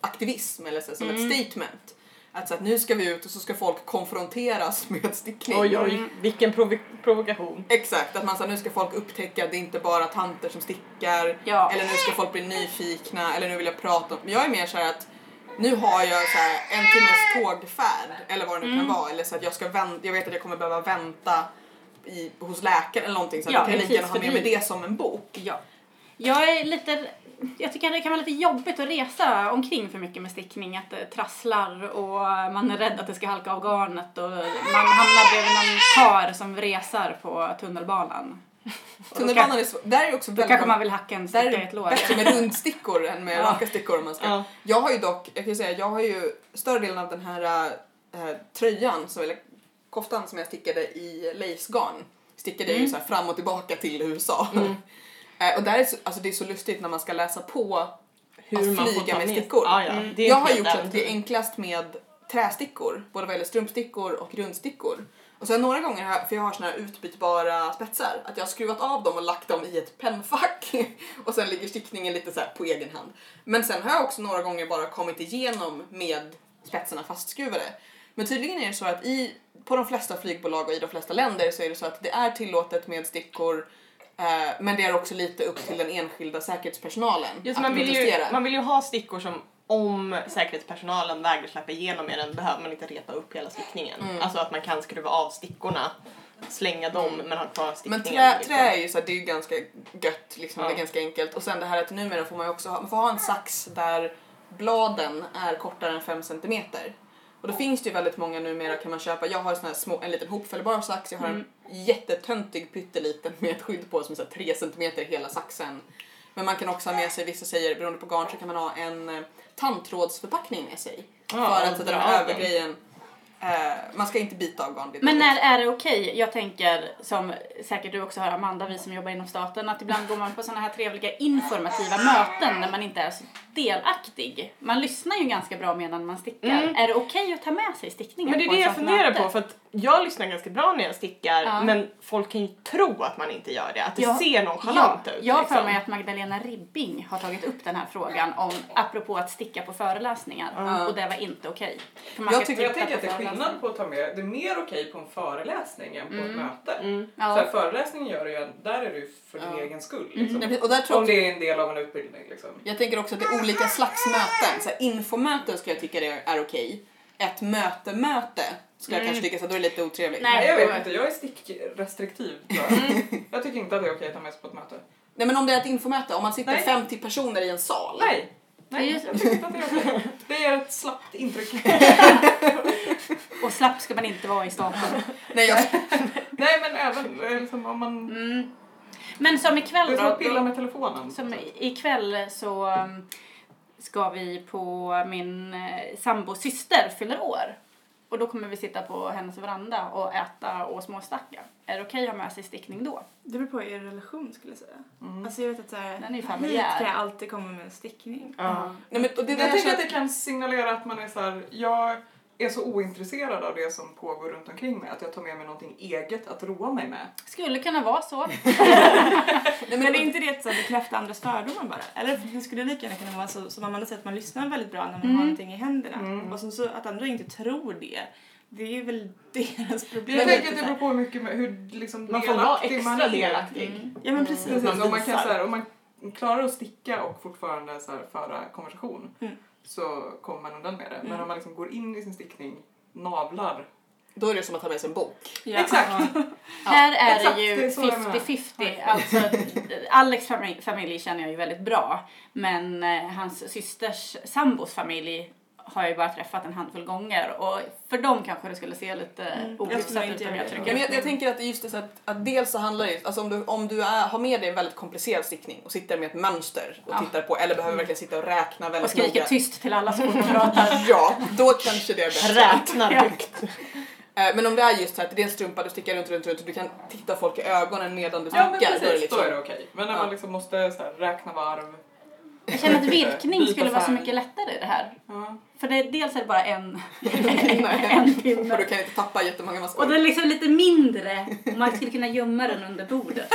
aktivism eller så, som
Mm.
ett statement. Att, så att nu ska vi ut och så ska folk konfronteras med stickning.
Oj oj, vilken provo- provokation.
Exakt, att man sa nu ska folk upptäcka att det är inte bara tanter som stickar
Ja.
eller nu ska folk bli nyfikna eller nu vill jag prata om... Men jag är mer så här att nu har jag så här en timmes tågfärd eller vad det nu
Mm.
kan vara eller så att jag ska vänta, jag vet att jag kommer behöva vänta i, hos läkaren eller någonting så att
Ja,
jag kan lika gärna ha med mig det som en bok.
Ja. Jag är lite... Jag tycker att det kan vara lite jobbigt att resa omkring för mycket med stickning. Att det trasslar och man är rädd att det ska halka av garnet och man hamnar bredvid någon kar som resar på tunnelbanan. Då
Tunnelbanan
kan-
är så, där är också
Då
väldigt
kanske
bra-
man vill hacka en
Där
sticka
är
i ett lår.
bättre med rundstickor än med raka stickor om man ska.
Ja.
Jag har ju dock, jag kan ju säga, jag har ju större delen av den här äh, tröjan, så, eller koftan som jag stickade i lacegarn, stickade jag ju så här fram och tillbaka till USA. Eh, och där är så, alltså det är så lustigt när man ska läsa på
Hur
att
man får
flyga med stickor.
Ja, ja.
Mm.
Jag har gjort så att det är enklast med trästickor, både vad gäller strumpstickor och rundstickor. Och sen några gånger, för jag har såna här utbytbara spetsar, att jag har skruvat av dem och lagt dem i ett pennfack och sen ligger stickningen lite så här på egen hand. Men sen har jag också några gånger bara kommit igenom med spetsarna fastskruvade. Men tydligen är det så att i, på de flesta flygbolag och i de flesta länder så är det så att det är tillåtet med stickor men det är också lite upp till den enskilda säkerhetspersonalen
Just,
att
man, vill ju, man vill ju ha stickor som om säkerhetspersonalen vägrar släppa igenom med den behöver man inte repa upp hela stickningen.
Mm.
Alltså att man kan skruva av stickorna, slänga dem men ha kvar
Men
stickningen.
trä,
liksom.
trä är ju så här, det är ju ganska gött, liksom,
Ja.
det är ganska enkelt. Och sen det här att numera får man ju också ha, man får ha en sax där bladen är kortare än 5 cm. Och då finns det ju väldigt många numera kan man köpa, jag har sån här små, en liten hopfällbar sax, jag har en jättetöntig pytteliten med ett skydd på som är så här 3 cm hela saxen. Men man kan också ha med sig, vissa säger beroende på garn så kan man ha en eh, tandtrådsförpackning med sig.
Ja,
för att
dra
den
den.
övergrejen Eh, man ska inte bita av är
Men när är det okej? Jag tänker, som säkert du också har Amanda, vi som jobbar inom staten, att ibland går man på sådana här trevliga informativa möten när man inte är så delaktig. Man lyssnar ju ganska bra medan man stickar.
Mm.
Är det okej att ta med sig stickningen
Men det är
på
det jag funderar
möte?
på för att jag lyssnar ganska bra när jag stickar
Ja.
men folk kan ju tro att man inte gör det, att det
Ja.
ser
Ja,
nonchalant ut.
jag har för
liksom.
mig att Magdalena Ribbing har tagit upp den här frågan om, apropå att sticka på föreläsningar.
Ja.
Och det var inte okej. För man
Jag tycker-
Jag tänker att det är skillnad på att ta med, det är mer okej på en föreläsning än på ett möte.
Mm.
Så här,
Ja.
föreläsningen gör det ju, där är ju för din
Ja.
egen skull.
Mm.
Liksom.
Nej. Och där tror
Om det är en del av en utbildning liksom.
jag tänker också att det är olika slags möten. Så här, infomöten ska jag tycka det är okej. Ett möte-möte ska jag kanske tycka så då är det lite otrevligt.
Nej.
Nej, jag vet inte, jag är stickrestriktiv tror jag. jag tycker inte att det är okej att ta med sig på ett möte.
Nej men om det är ett infomöte, om man sitter
Nej.
50 personer i en sal.
Nej! Nej, jag tycker inte att det är okej. Det är ett slappt intryck.
Och slapp ska man inte vara i staten.
Nej, jag,
Nej men även eh, liksom, om man...
Mm. Men som ikväll då.
pilla med telefonen.
Som ikväll så um, ska vi på min eh, sambos syster fyller år. Och då kommer vi sitta på hennes veranda och äta och småstacka. Är det okej att ha med sig stickning då?
Det beror på er relation skulle jag säga.
Mm.
Alltså jag vet att såhär,
Den är ju
hit kan jag alltid komma med en stickning.
Ja.
nej, men, och det
Jag
där
tänker att det kan signalera att man är så här, jag är så ointresserad av det som pågår runt omkring mig att jag tar med mig någonting eget att roa mig med.
Skulle kunna vara så.
Men är inte det att bekräfta andras fördomar bara? Eller det skulle lika gärna kunna vara så som Amanda säger att man lyssnar väldigt bra när man
Mm.
har någonting i händerna.
Mm.
Och så att andra inte tror det. Det är väl deras problem.
Jag tänker att det beror på hur mycket med, hur liksom
Man får vara
delaktig
extra
man är.
delaktig.
Mm.
Ja men precis.
Precis,
man
om man, kan, så här, om man klarar att sticka och fortfarande så här, föra konversation
Mm.
Så kommer man undan med det. Men
Mm.
om man liksom går in i sin stickning, navlar.
Då är det som att ta med sig en bok.
Ja.
Exakt.
Ja.
Här är
exakt,
det ju
det är så jag menar.
50-50. Alltså, Alex familj, familj känner jag ju väldigt bra. Men eh, hans systers sambos familj har jag ju bara träffat en handfull gånger. Och för dem kanske det skulle se lite
Mm. Jag
ohyfsat ut
inte
om jag trycker.
men jag, jag tänker att just det så att, att dels så handlar det alltså om du, om du är, har med dig en väldigt komplicerad stickning och sitter med ett mönster och
Ja.
tittar på eller behöver verkligen sitta och räkna
Och
väldigt
skriker
noga.
tyst till alla de pratar.
Ja, då kanske det är bättre.
Räknar
Ja.
högt.
Eh, Men om det är just så att det är en strumpa, du stickar runt, runt, runt och du kan titta folk i ögonen medan du
Ja men
stickar. då är det
precis,
liksom,
då är det okej. Men när
Ja.
man liksom måste så här, räkna varv.
Jag känner att virkning skulle vara så mycket lättare i det här.
Ja.
För det, dels är det bara en, en
Och
pinne.
du kan inte tappa jättemånga maskor.
Och den är liksom lite mindre. och Man skulle kunna gömma den under bordet.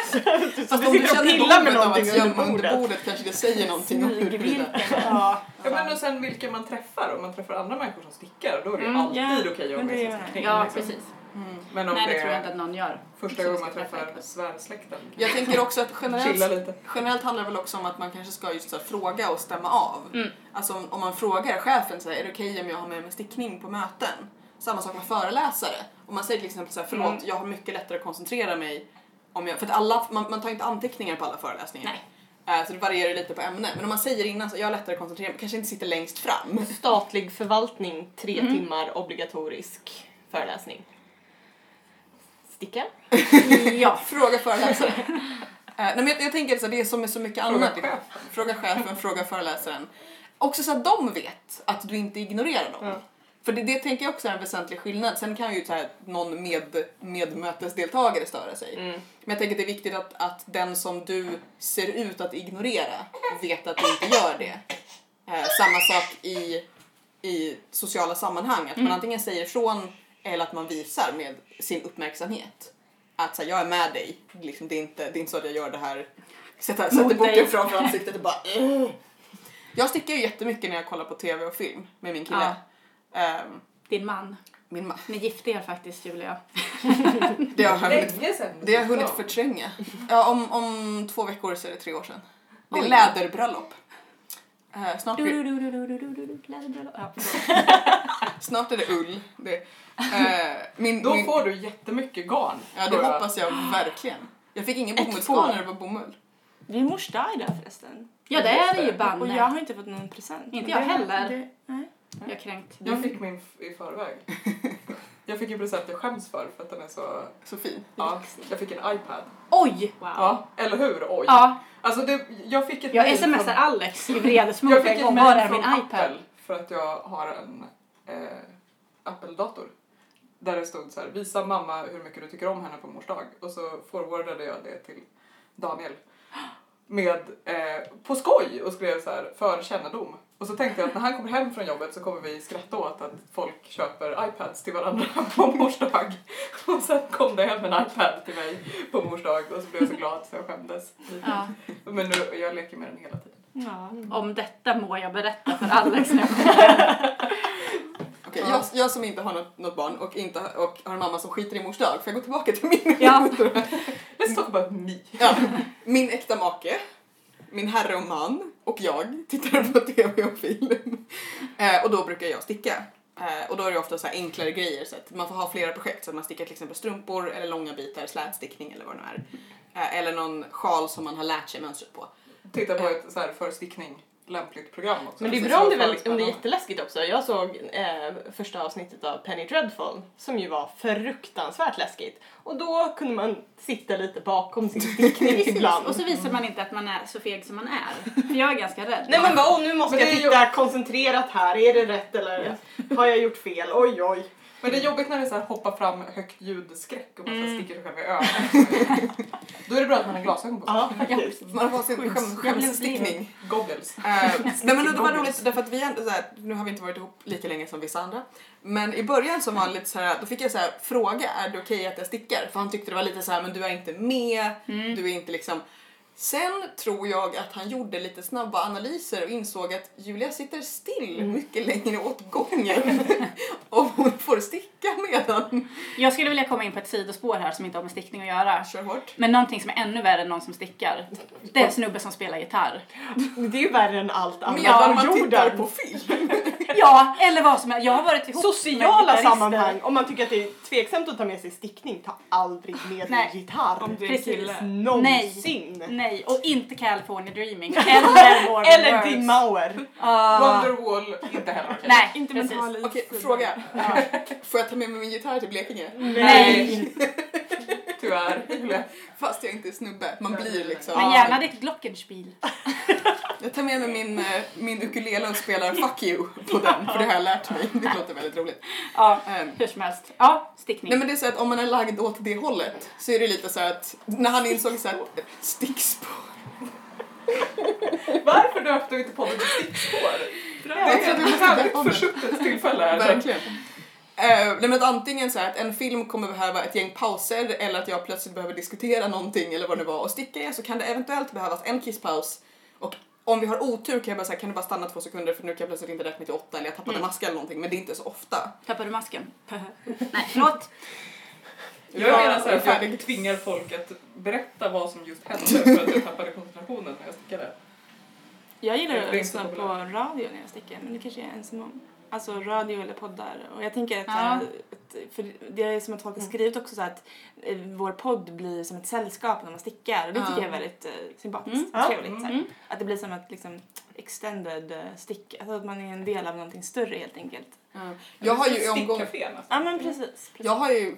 Fast om du
och
känner behovet av att gömma
under
under
bordet.
kanske det säger någonting om huruvida...
Smygvirken. Ja.
Ja, men och sen vilka man träffar. Om man träffar andra människor som stickar då är det
Mm,
alltid
ja.
okej att
Men
med
det
sig
ja,
liksom.
precis.
Mm.
Men om
Nej,
det
det tror jag
är
inte att någon gör.
första gången man träffar
perfekt.
svärdsläkten.
Jag tänker också att generellt,
lite.
generellt handlar det väl också om att man kanske ska just så här, fråga och stämma av.
Mm.
Alltså om, om man frågar chefen så här, är det okej om jag har med mig stickning på möten? Samma sak med föreläsare. Om man säger till exempel så här, förlåt,
Mm.
jag har mycket lättare att koncentrera mig om jag, för att alla, man, man tar inte anteckningar på alla föreläsningar.
Nej.
Eh, Så det varierar lite på ämne. Men om man säger innan så jag har lättare att koncentrera mig, kanske inte sitter längst fram.
Statlig förvaltning, tre
Mm.
timmar obligatorisk föreläsning. Sticka?
Ja.
Fråga föreläsare. Eh, nej, men jag, jag tänker så här, det är som med så mycket
Fråga
annat.
chefen.
Fråga chefen, fråga föreläsaren. Också så att de vet att du inte ignorerar dem.
Ja.
För det, det tänker jag också är en väsentlig skillnad. Sen kan ju så här, någon med, medmötesdeltagare störa sig.
Mm.
Men jag tänker att det är viktigt att, att den som du ser ut att ignorera vet att du inte gör det. Eh, samma sak i, i sociala sammanhang. Att man antingen säger ifrån eller att man visar med sin uppmärksamhet. Att så här, jag är med dig. Liksom, det, är inte, det är inte så att jag gör det här. Sätter, sätter boken framför ansiktet och bara "Ugh." Jag stickar ju jättemycket när jag kollar på tv och film med min kille. Ehm,
Din man.
min man.
Ni gifte er faktiskt Julia.
Det har jag hunnit, det har hunnit förtränga. Ja, om, om två veckor så är det tre år sedan. Det är
Oj.
läderbröllop. Eh, snart,
Du,
blir,
du, du, du, du, du, du, du, läderbröllop. Ja.
snart är det ull. Det, eh, min,
Då
min,
får du jättemycket garn.
ja, det hoppas jag verkligen. Jag fick ingen bomullsgarn när det var bomull.
Det är mors dag idag förresten.
Ja, det är det ju
Och
banne.
jag har inte fått någon present.
Inte jag heller.
Det, nej.
Jag är kränkt.
Jag fick min i förväg. Jag fick en present jag skäms för för att den är så...
Så fin.
Ja, jag fick en iPad.
Oj!
Ja, eller hur? Oj.
Ja,
Alltså det, jag fick ett
jag smsar
från-
Alex i vredesmod
Jag
en
fick ett
gång. Var är
från
min iPad?
Apple för att jag har en eh, Apple-dator. där det stod så här, visa mamma hur mycket du tycker om henne på mors dag. Och så forwardade jag det till Daniel. Med, eh, på skoj och skrev så här, för kännedom. Och så tänkte jag att när han kommer hem från jobbet så kommer vi skratta åt att folk köper iPads till varandra på mors dag. Och sen kom det hem en iPad till mig på mors dag och så blev jag så glad så jag skämdes.
Ja.
Men nu, jag leker med den hela tiden.
Ja.
Om detta må jag berätta för Alex nu.
Okej, jag, jag som inte har något, något barn och, inte, och har en mamma som skiter i mors dag, får jag gå tillbaka till min
Ja.
Let's talk about me.
Ja, min äkta make, min herre och man och jag tittar på tv och film. Eh, och då brukar jag sticka. Eh, och då är det ofta så enklare grejer så att man får ha flera projekt så att man stickar till exempel strumpor eller långa bitar, slätstickning eller vad det nu är. Eh, eller någon sjal som man har lärt sig mönstret på.
Titta på ett så här för stickning lämpligt program också.
Men det är
ser
bra om det,
väldigt
om det är jätteläskigt också. Jag såg eh, första avsnittet av Penny Dreadful som ju var fruktansvärt läskigt. Och då kunde man sitta lite bakom sin stickning ibland.
Och så visar man inte att man är så feg som man är. För jag är ganska rädd.
Nej men bara, åh, nu måste jag
är ju-
titta koncentrerat här, är det rätt eller har jag gjort fel? Oj oj.
Men det är jobbigt när det så här hoppar fram högt ljudskräck och man
Mm.
mm. sticker sig själv i ögonen. Då är det bra att man har glasögon på sig.
Ja faktiskt.
Man har sin skämsstickning.
Goggles.
Eh, nej men det var roligt därför att vi ändå så här, nu har vi inte varit ihop lika länge som vissa andra. Men i början som var lite så här, då fick jag så här, fråga är det okej att jag stickar? För han tyckte det var lite så här, men du är inte med, du är inte liksom Sen tror jag att han gjorde lite snabba analyser och insåg att Julia sitter still mycket längre åt gången och hon får sticka medan.
Jag skulle vilja komma in på ett sidospår här som inte har med stickning att göra.
Kör hårt.
Men någonting som är ännu värre än någon som stickar. Det är en snubbe som spelar gitarr.
Det är ju värre än allt annat
Medan
på
man tittar på film.
Ja, eller vad som helst. Jag har varit ihop
Sociala
med
sammanhang, om man tycker att det är tveksamt att ta med sig stickning, ta aldrig med dig gitarr.
Om du är
Precis.
kille.
Någonsin.
Nej, och inte California Dreaming. Eller War of
Eller. Tim Mauer.
Ah,
Wonderwall, inte heller okej.
nej,
Inte
precis.
Okej, fråga. Får jag ta med mig min gitarr till Blekinge?
Nej.
Tyvärr.
Fast jag inte är snubbe. Man blir liksom...
Men gärna ditt Glockenspiel.
Jag tar med mig min, eh, min ukulele och spelar Fuck you på den, för det har jag lärt mig. Det låter väldigt roligt.
Ja,
Ehm,
hur som helst. Ja, stickning.
Nej men det är så att om man är lagd åt det hållet så är det lite så att när han insåg så att stickspår.
Varför döpte vi inte podden till stickspår? Det är
tror att vi måste döpa om
försuttet tillfälle här.
Verkligen. Eh, nej men att antingen så här att en film kommer behöva ett gäng pauser eller att jag plötsligt behöver diskutera någonting eller vad det var och stickar jag så kan det eventuellt behövas en kisspaus och om vi har otur kan jag bara säga kan du bara stanna två sekunder för nu kan jag plötsligt inte räkna till åtta eller jag tappade
Mm.
maska eller någonting men det är inte så ofta.
Tappade du masken? Nej, förlåt.
Jag
Ja,
menar så här, att jag tvingar folk att berätta vad som just hände för att jag tappade koncentrationen när jag stickade.
Jag gillar att lyssna på radio när jag stickar, men det kanske jag är ensam om. Alltså radio eller poddar. Och jag tänker att,
Ja.
här, för det är som att folk har skrivit också så att eh, vår podd blir som ett sällskap när man stickar. Och det tycker
Ja.
jag är väldigt eh, sympatiskt
Mm.
trevligt. Så här.
Mm.
Att det blir som ett liksom, extended eh, stick. Alltså att man är en del av någonting större helt enkelt.
Jag har ju i omgång
nästan.
Ja men precis. precis.
Jag har ju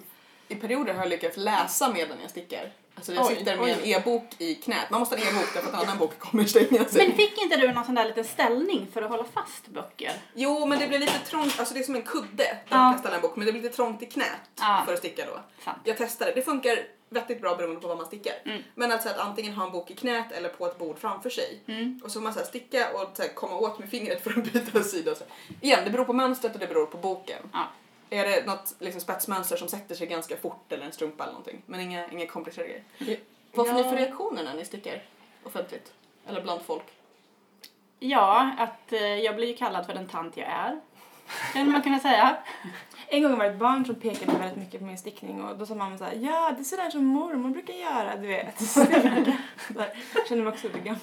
i perioder har jag lyckats läsa medan jag stickar. Alltså jag
Oj,
sitter med
oj.
en e-bok i knät. Man måste ha en e-bok därför att en annan bok kommer stänga sig.
Men fick inte du någon sån där liten ställning för att hålla fast böcker?
Jo, men det blir lite trångt. Alltså det är som en kudde där man kan ställa en bok. Men det blir lite trångt i knät
Ja.
för att sticka då.
Sant.
Jag testade. Det funkar vettigt bra beroende på vad man stickar.
Mm.
Men alltså att antingen ha en bok i knät eller på ett bord framför sig.
Mm.
Och så får man så sticka och så komma åt med fingret för att byta sida. och Så. Igen, det beror på mönstret och det beror på boken.
Ja.
Är det något liksom, spetsmönster som sätter sig ganska fort eller en strumpa eller någonting. Men inga, inga komplicerade grejer. Vad får
Ja.
ni för reaktioner när ni stickar offentligt? Eller bland folk?
Ja, att eh, jag blir ju kallad för den tant jag är. Skulle man kunna säga.
En gång var det ett barn som pekade väldigt mycket på min stickning och då sa mamma så här, ja det är sådär som mormor brukar göra, du vet. Så där känner mig också lite gammal.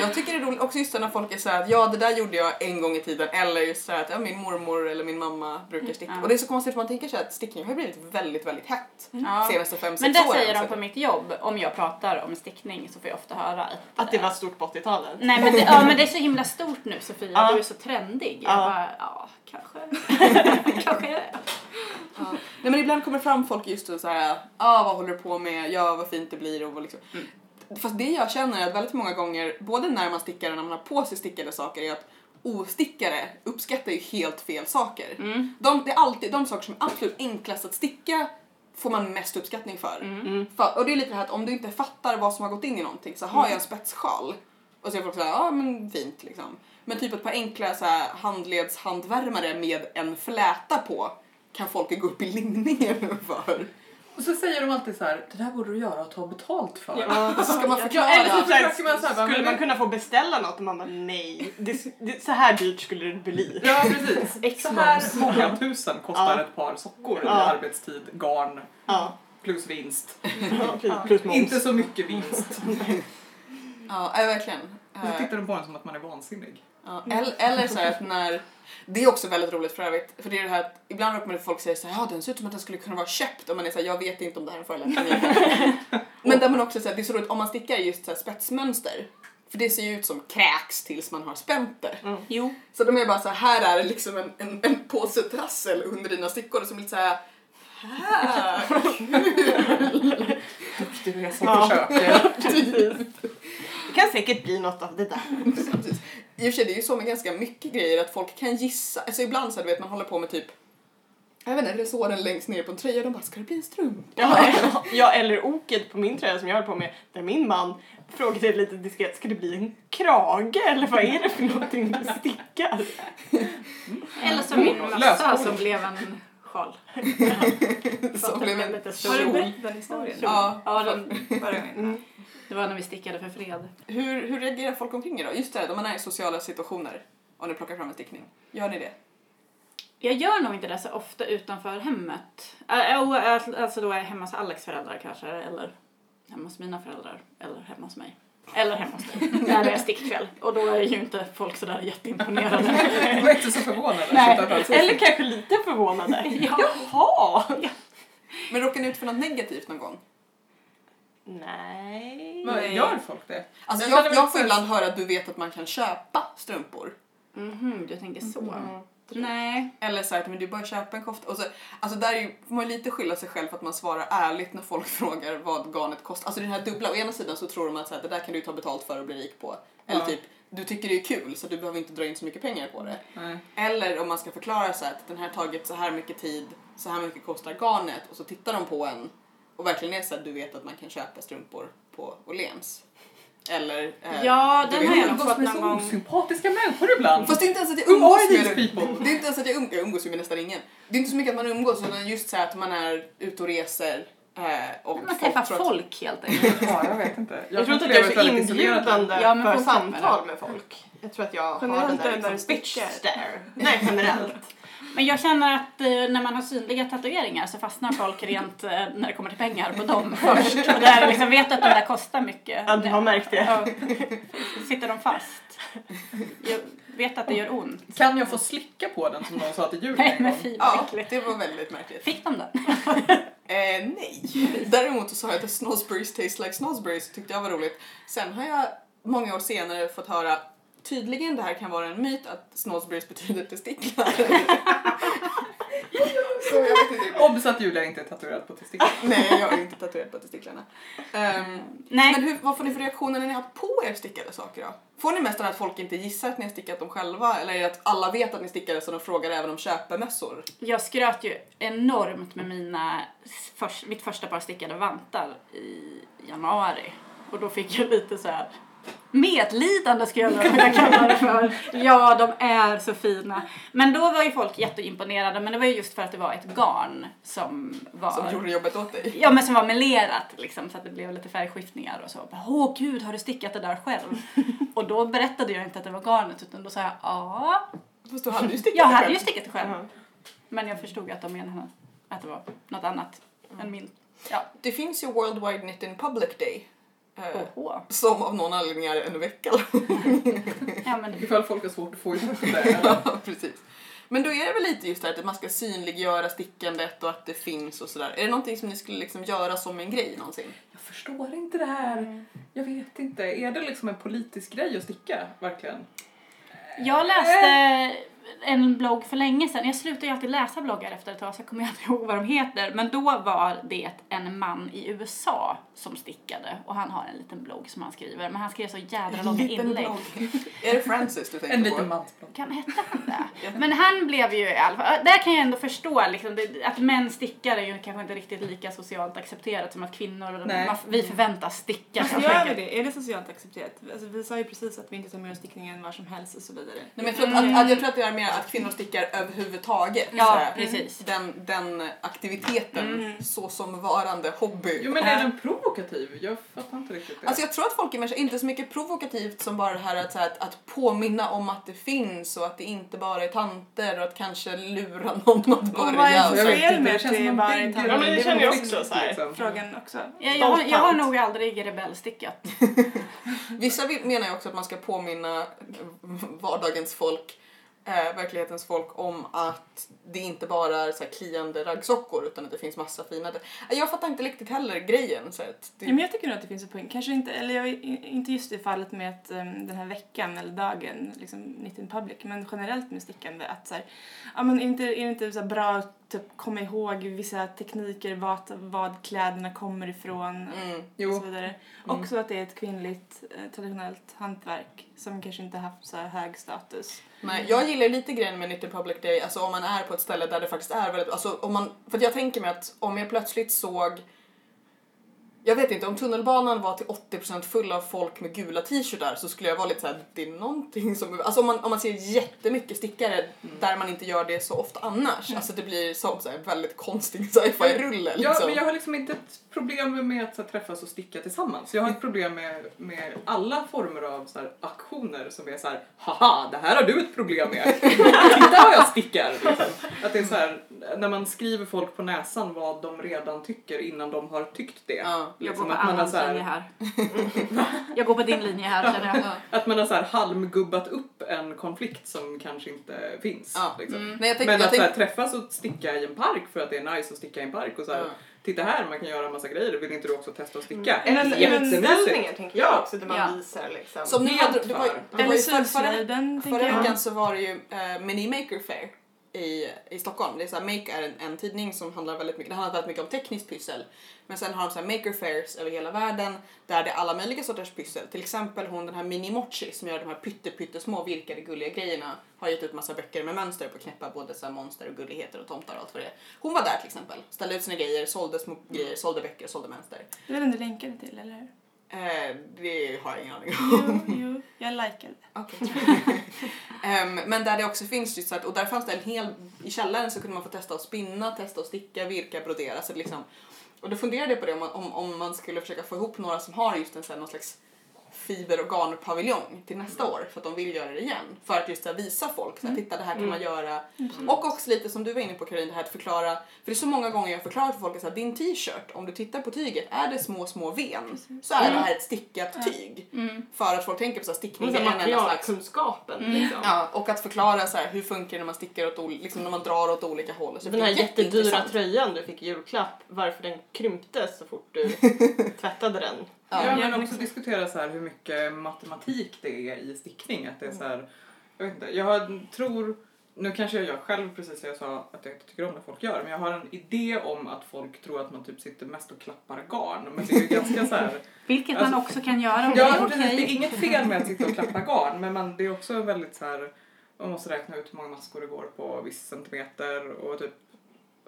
Jag tycker det är roligt också just när folk är såhär att ja det där gjorde jag en gång i tiden eller just såhär att ja, min mormor eller min mamma brukar sticka.
Ja.
Och det är så konstigt för man tänker sig att stickning har blivit väldigt väldigt hett
Ja.
senaste fem,
Men
sex
det
åren.
säger de
så-
på mitt jobb, om jag pratar om stickning så får jag ofta höra att,
Att det var stort på 80-talet.
Nej men det, ja, men det är så himla stort nu Sofia,
Ja.
du är så trendig. Jag
Ja.
bara, ja kanske. kanske är det.
Ja. Nej men ibland kommer fram folk just och såhär, ah vad håller du på med, ja vad fint det blir och liksom. Fast det jag känner är att väldigt många gånger, både när man stickar och när man har på sig stickade saker, är att ostickare uppskattar ju helt fel saker.
Mm.
De, det är alltid de saker som är absolut enklast att sticka får man mest uppskattning för.
Mm.
för. Och det är lite det här att om du inte fattar vad som har gått in i någonting så har jag en spetssjal och så är folk såhär, ja men fint liksom. Men typ ett par enkla så här, handledshandvärmare med en fläta på kan folk gå upp i linningen för.
Och så säger de alltid så här, det där borde du göra och ta betalt för.
Ja.
Och så ska man
Ja,
förklara.
eller så,
försöker man så här, bara,
skulle
men
man kunna få beställa något och man bara nej, det, det, så här dyrt skulle det bli.
Ja precis.
X
Så här många tusen kostar
Ja.
ett par sockor i
Ja.
arbetstid, garn
Ja,
plus vinst.
plus, plus moms.
Inte så mycket vinst.
Ja, verkligen.
Så
Eh,
tittar de på en som att man är vansinnig.
Ja, eller, eller så här att när, det är också väldigt roligt för övrigt, för det är det här att ibland råkar man folk säger så här, ja den ser ut som att den skulle kunna vara köpt och man är så här, jag vet inte om det här är en förolämpning. Men där man också säger det är så roligt om man stickar just så här spetsmönster, för det ser ju ut som kräks tills man har spänt det.
Jo.
Så de är bara så här, här är det liksom en, en, en påse trassel under dina stickor som är lite så här, här, kul.
Du är som
Ja.
försöker.
Det kan säkert bli något av det där.
I och för sig, det är ju så med ganska mycket grejer att folk kan gissa. Alltså ibland så här, du vet, man håller på med typ jag vet inte, resåren längst ner på en tröja de bara, ska det bli en strumpa?
Ja, ja, eller oket på min tröja som jag höll på med där min man frågade lite diskret, ska det bli en krage eller vad är det för någonting du stickar?
Eller som min
Lösbord.
som blev en sjal.
Som blev en
lite
Har
stor.
du berättat den historien?
Ja.
Ja, den,
gången.
det var när vi stickade för fred.
Hur, hur reagerar folk omkring er då? Just det, här, om man är i sociala situationer och ni plockar fram en stickning. Gör ni det?
Jag gör nog inte det så ofta utanför hemmet. Alltså då är jag hemma hos Alex föräldrar kanske, eller hemma hos mina föräldrar, eller hemma hos mig. Eller hemma hos dig, när det är stickkväll. Och då är ju inte folk sådär jätteimponerade.
Jag var inte så förvånad.
Nej.
Eller kanske lite förvånade.
Ja.
Jaha!
Men råkar ni ut för något negativt någon gång?
Nej.
Men Gör folk det?
Alltså
Jag
jag, får ibland höra att du vet att man kan köpa strumpor.
Mhm, du tänker så.
Mm.
Nej.
Eller så här, men du bara köpa en kofta. Och så, alltså där är ju, får man lite skylla sig själv för att man svarar ärligt när folk frågar vad garnet kostar. Alltså den här dubbla, å ena sidan så tror de att så här, det där kan du ta betalt för och bli rik på. Eller
Ja.
typ, du tycker det är kul så du behöver inte dra in så mycket pengar på det.
Nej.
Eller om man ska förklara så här, att den här tagit så här mycket tid, så här mycket kostar garnet och så tittar de på en och verkligen är så här, du vet att man kan köpa strumpor på Åhléns. Eller... eh,
Ja, den har jag nog
Umgås
fått
med
någon
så
gång.
osympatiska människor ibland.
Fast det är inte ens att jag umgås med
people?
Det är inte ens att jag, um, jag umgås med nästan ingen. Det är inte så mycket att man umgås utan just så här att man är ute och reser eh, och
Man träffar
att-
folk helt enkelt.
Ja, jag vet inte.
Jag, tror inte att jag är så inbjudande
Ja,
för samtal med folk. Jag tror att jag har
Generellt
den där liksom bitch stare. Nej, generellt.
Men jag känner att eh, när man har synliga tatueringar så fastnar folk rent eh, när det kommer till pengar på dem först. Och där liksom vet att de där kostar mycket.
Ja, du har märkt det.
Ja. Sitter de fast. Jag vet att det gör ont.
Kan jag få slicka på den som de sa till jul
Nej
en
men
gång?
fy vad
Ja,
äckligt.
det var väldigt märkligt.
Fick de den?
Eh, nej. Däremot så sa jag att snosberries taste like snosberries tyckte jag var roligt. Sen har jag många år senare fått höra tydligen det här kan vara en myt att snosberries betyder testiklar.
Obs att Julia inte är tatuerad på testiklarna.
Nej, jag är inte tatuerad på testiklarna. Ehm,
Nej.
Men hur, vad får ni för reaktioner när ni har på er stickade saker då? Får ni mest att folk inte gissar att ni har stickat dem själva eller är det att alla vet att ni stickade så de frågar även om köpemössor?
Jag skröt ju enormt med mina, förs- mitt första par stickade vantar i januari. Och då fick jag lite så här medlidande skulle jag vilja kalla det för. Ja, de är så fina. Men då var ju folk jätteimponerade, men det var ju just för att det var ett garn som var...
Som gjorde jobbet åt dig?
Ja, men som var melerat liksom, så att det blev lite färgskiftningar och så. Åh gud, har du stickat det där själv? och då berättade jag inte att det var garnet, utan då sa jag ja,
Fast du hade ju stickat
jag
det
hade
själv.
ju stickat det själv.
Jaha.
Men jag förstod att de menade att det var något annat än min. Ja.
Det finns ju World Wide Knit in Public Day. Eh,
Oho.
Som av någon anledning är en vecka
Ja, men
Ifall folk har svårt att få ihop det.
Ja, precis. Men då är det väl lite just det här att man ska synliggöra stickandet och att det finns och sådär. Är det någonting som ni skulle liksom göra som en grej någonsin?
Jag förstår inte det här. Jag vet inte. Är det liksom en politisk grej att sticka? Verkligen?
jag läste en blogg för länge sedan. Jag slutade ju alltid läsa bloggar efter ett tag så jag kommer inte ihåg vad de heter. Men då var det en man i USA som stickade och han har en liten blogg som han skriver. Men han skrev så jädra långa inlägg.
Är det Francis du tänker
En
på?
liten mansblogg.
Kan hette han det? Men han blev ju i alla fall, där kan jag ändå förstå liksom, det, att män stickar är ju kanske inte riktigt lika socialt accepterat som att kvinnor, man, vi förväntas sticka. Helt
gör vi det? Är det socialt accepterat? Alltså, vi sa ju precis att vi inte tar med oss stickningen var som helst och så vidare.
Nej, men jag, tror att, att, att, jag tror att det är mer att kvinnor stickar överhuvudtaget.
Ja, precis.
Den, den aktiviteten
Mm.
så som varande hobby.
Jo men är den provokativ? Jag fattar inte riktigt det.
Alltså jag tror att folk är mer så- inte så mycket provokativt som bara det här att, så här, att, att påminna om att det finns och att det inte bara är tanter och att kanske lura någon att
Och
börja.
vad är fel med att
känns
det bara är tanter?
Ja, men det känner jag också så här.
liksom.
Frågan också.
Ja, jag, har, jag har nog aldrig rebellstickat.
Vissa menar ju också att man ska påminna vardagens folk, eh, verklighetens folk om att det inte bara är så här kliande raggsockor utan att det finns massa fina. Eh, jag fattar inte riktigt heller grejen. Så att det,
Ja, men jag tycker nog att det finns en poäng. Kanske inte, eller jag, inte just i fallet med att, um, den här veckan eller dagen, liksom Knit in Public, men generellt med stickande att så här, ja men inte, är det inte så här bra typ, komma ihåg vissa tekniker, vad, vad kläderna kommer ifrån
mm.
och
Jo.
så vidare. Också att det är ett kvinnligt eh, traditionellt hantverk som kanske inte haft så hög status.
Nej, jag gillar lite grejen med Knit in Public Day, alltså om man är på ett ställe där det faktiskt är väldigt, alltså om man, för jag tänker mig att om jag plötsligt såg jag vet inte, om tunnelbanan var till 80% full av folk med gula t-shirtar så skulle jag vara lite såhär, det är någonting som, alltså om man, om man ser jättemycket stickare där man inte gör det så ofta annars, alltså det blir som så här, väldigt konstig sci-fi-rulle
Ja,
liksom.
men jag har liksom inte ett problem med att så här, träffas och sticka tillsammans. Jag har ett problem med, med alla former av så här, aktioner som är så här: haha, det här har du ett problem med. Titta vad jag stickar! Liksom. Att det är så här, när man skriver folk på näsan vad de redan tycker innan de har tyckt det.
Ja.
Jag
Liksom
går på
att man har
Annans
så här-
linje här. jag går på din linje här känner jag.
Ja.
Att man har så här halmgubbat upp en konflikt som kanske inte finns.
Ja.
Liksom.
Nej, jag tänk,
Men
jag
att så här, träffas och sticka i en park för att det är nice att sticka i en park och så här,
Ja.
titta här man kan göra en massa grejer, vill inte du också testa att sticka?
Eller så
Jättemysigt.
utställningar tänker jag
Ja.
också där man
Ja.
visar liksom.
som nu
Helt
hade, det var, det var
Eller
ju för, förra, Förra veckan så var det ju eh, Mini Maker Fair i, i Stockholm. Det är så här, Make är en, en tidning som handlar väldigt mycket, det handlar väldigt mycket om tekniskt pyssel. Men sen har de så här Maker Fairs över hela världen där det är alla möjliga sorters pyssel. Till exempel hon den här Mini Mochi som gör de här pytte, pyttesmå virkade gulliga grejerna har gett ut massa böcker med mönster på att knäppa både så här monster och gulligheter och tomtar och allt vad det är. Hon var där till exempel, ställde ut sina grejer, sålde små grejer, sålde böcker, sålde mönster.
Det är den du länkade till, eller hur?
Eh, det har jag ingen aning om.
Jo, jo, jag likade.
Okej. Ehm, men där det också finns just så att, och där fanns det en hel, i källaren så kunde man få testa att spinna, testa att sticka, virka, brodera. Så det liksom, och då funderade jag på det om man, om, om man skulle försöka få ihop några som har just en sån här, någon slags fiber och garnpaviljong till nästa år för att de vill göra det igen. För att just här, visa folk, så här, titta det här kan man göra. Och också lite som du var inne på Karin, det här att förklara, för det är så många gånger jag förklarar för folk att din t-shirt, om du tittar på tyget, är det små små ven så är det här ett stickat tyg. För att folk tänker på så här, stickning
Och så
är en enda slags
materialkunskapen liksom.
Ja, och att förklara så här, hur funkar det när man stickar åt liksom när man drar åt olika håll. Så
Den här
är
jättedyra tröjan du fick i julklapp, varför den krympte så fort du tvättade den.
Ja,
Ja.
men också diskutera så här hur mycket matematik det är i stickning. Att det är så här, jag, vet inte, jag tror, nu kanske jag gör själv precis det jag sa att jag inte tycker om när folk gör, men jag har en idé om att folk tror att man typ sitter mest och klappar garn. Men det är ju ganska så här,
Vilket
Alltså-
man också kan göra och
ja,
det är
precis, det är
okej.
inget fel med att sitta och klappa garn, men man, det är också väldigt så här, man måste räkna ut hur många maskor det går på viss centimeter och typ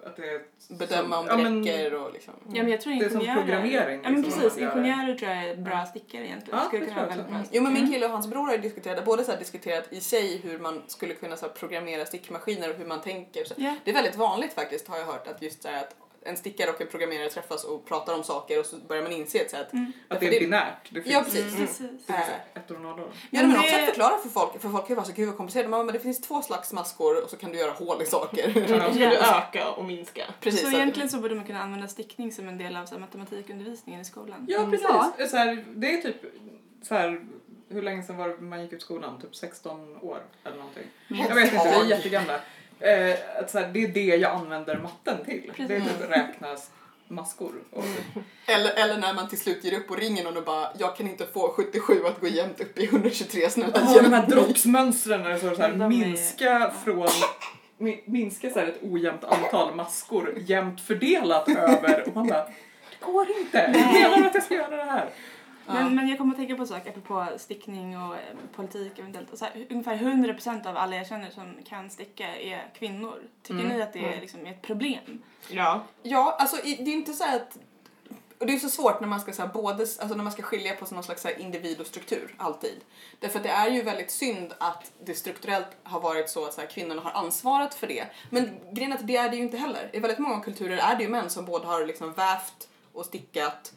att det är
Bedöma om det
ja,
räcker och liksom.
Ja, men jag tror
Det är som programmering,
Ja, men
liksom,
precis. Ingenjörer tror jag är bra stickare egentligen.
Ja,
Skulle kunna vara väldigt bra.
Jo men min kille och hans bror har ju diskuterat, både så här diskuterat i sig hur man skulle kunna så här, programmera stickmaskiner och hur man tänker. Så
Ja.
Det är väldigt vanligt faktiskt har jag hört att just så här, att en stickare och en programmerare träffas och pratar om saker och så börjar man inse att, så här, att
Mm.
Att det
det-
är binärt. Det finns
Ja, precis.
Mm. Precis.
det finns
Äh.
ettor och nollor.
Ja,
Men
men också
det-
att förklara för folk, för folk kan ju vara så gud vad komplicerat. Men det finns två slags maskor och så kan du göra hål i saker.
Och så ska du öka och minska.
Precis.
så
att-
egentligen så borde man kunna använda stickning som en del av så här, matematikundervisningen i skolan.
Ja,
Mm.
precis.
Ja.
Så här, det är typ så här, hur länge sedan var det man gick ut skolan? Typ 16 år eller någonting. Jag vet inte, vi är jättegamla. Eh, att så här, det är det jag använder matten till. Det är typ räkna maskor. Och,
Eller, eller när man till slut ger upp och ringer någon och bara jag kan inte få 77 att gå jämnt upp i 123 snälla
Ja, de här
mig."
droppsmönstren när det står så här,
De är-
minska från mi- minska så här ett ojämnt antal maskor jämnt fördelat över och man bara det går inte. Hur menar att jag ska göra det här?
Men, men jag kommer att tänka på en sak apropå stickning och eh, politik eventuellt. Och så här, ungefär 100% av alla jag känner som kan sticka är kvinnor. Tycker
Mm.
ni att det är liksom ett problem?
Ja.
Ja, alltså det är inte så här att och det är så svårt när man ska så här, både, alltså när man ska skilja på någon slags så här, individ och struktur, alltid. Därför att det är ju väldigt synd att det strukturellt har varit så att så här, kvinnorna har ansvarat för det. Men grejen är att det är det ju inte heller. I väldigt många kulturer är det ju män som både har liksom vävt och stickat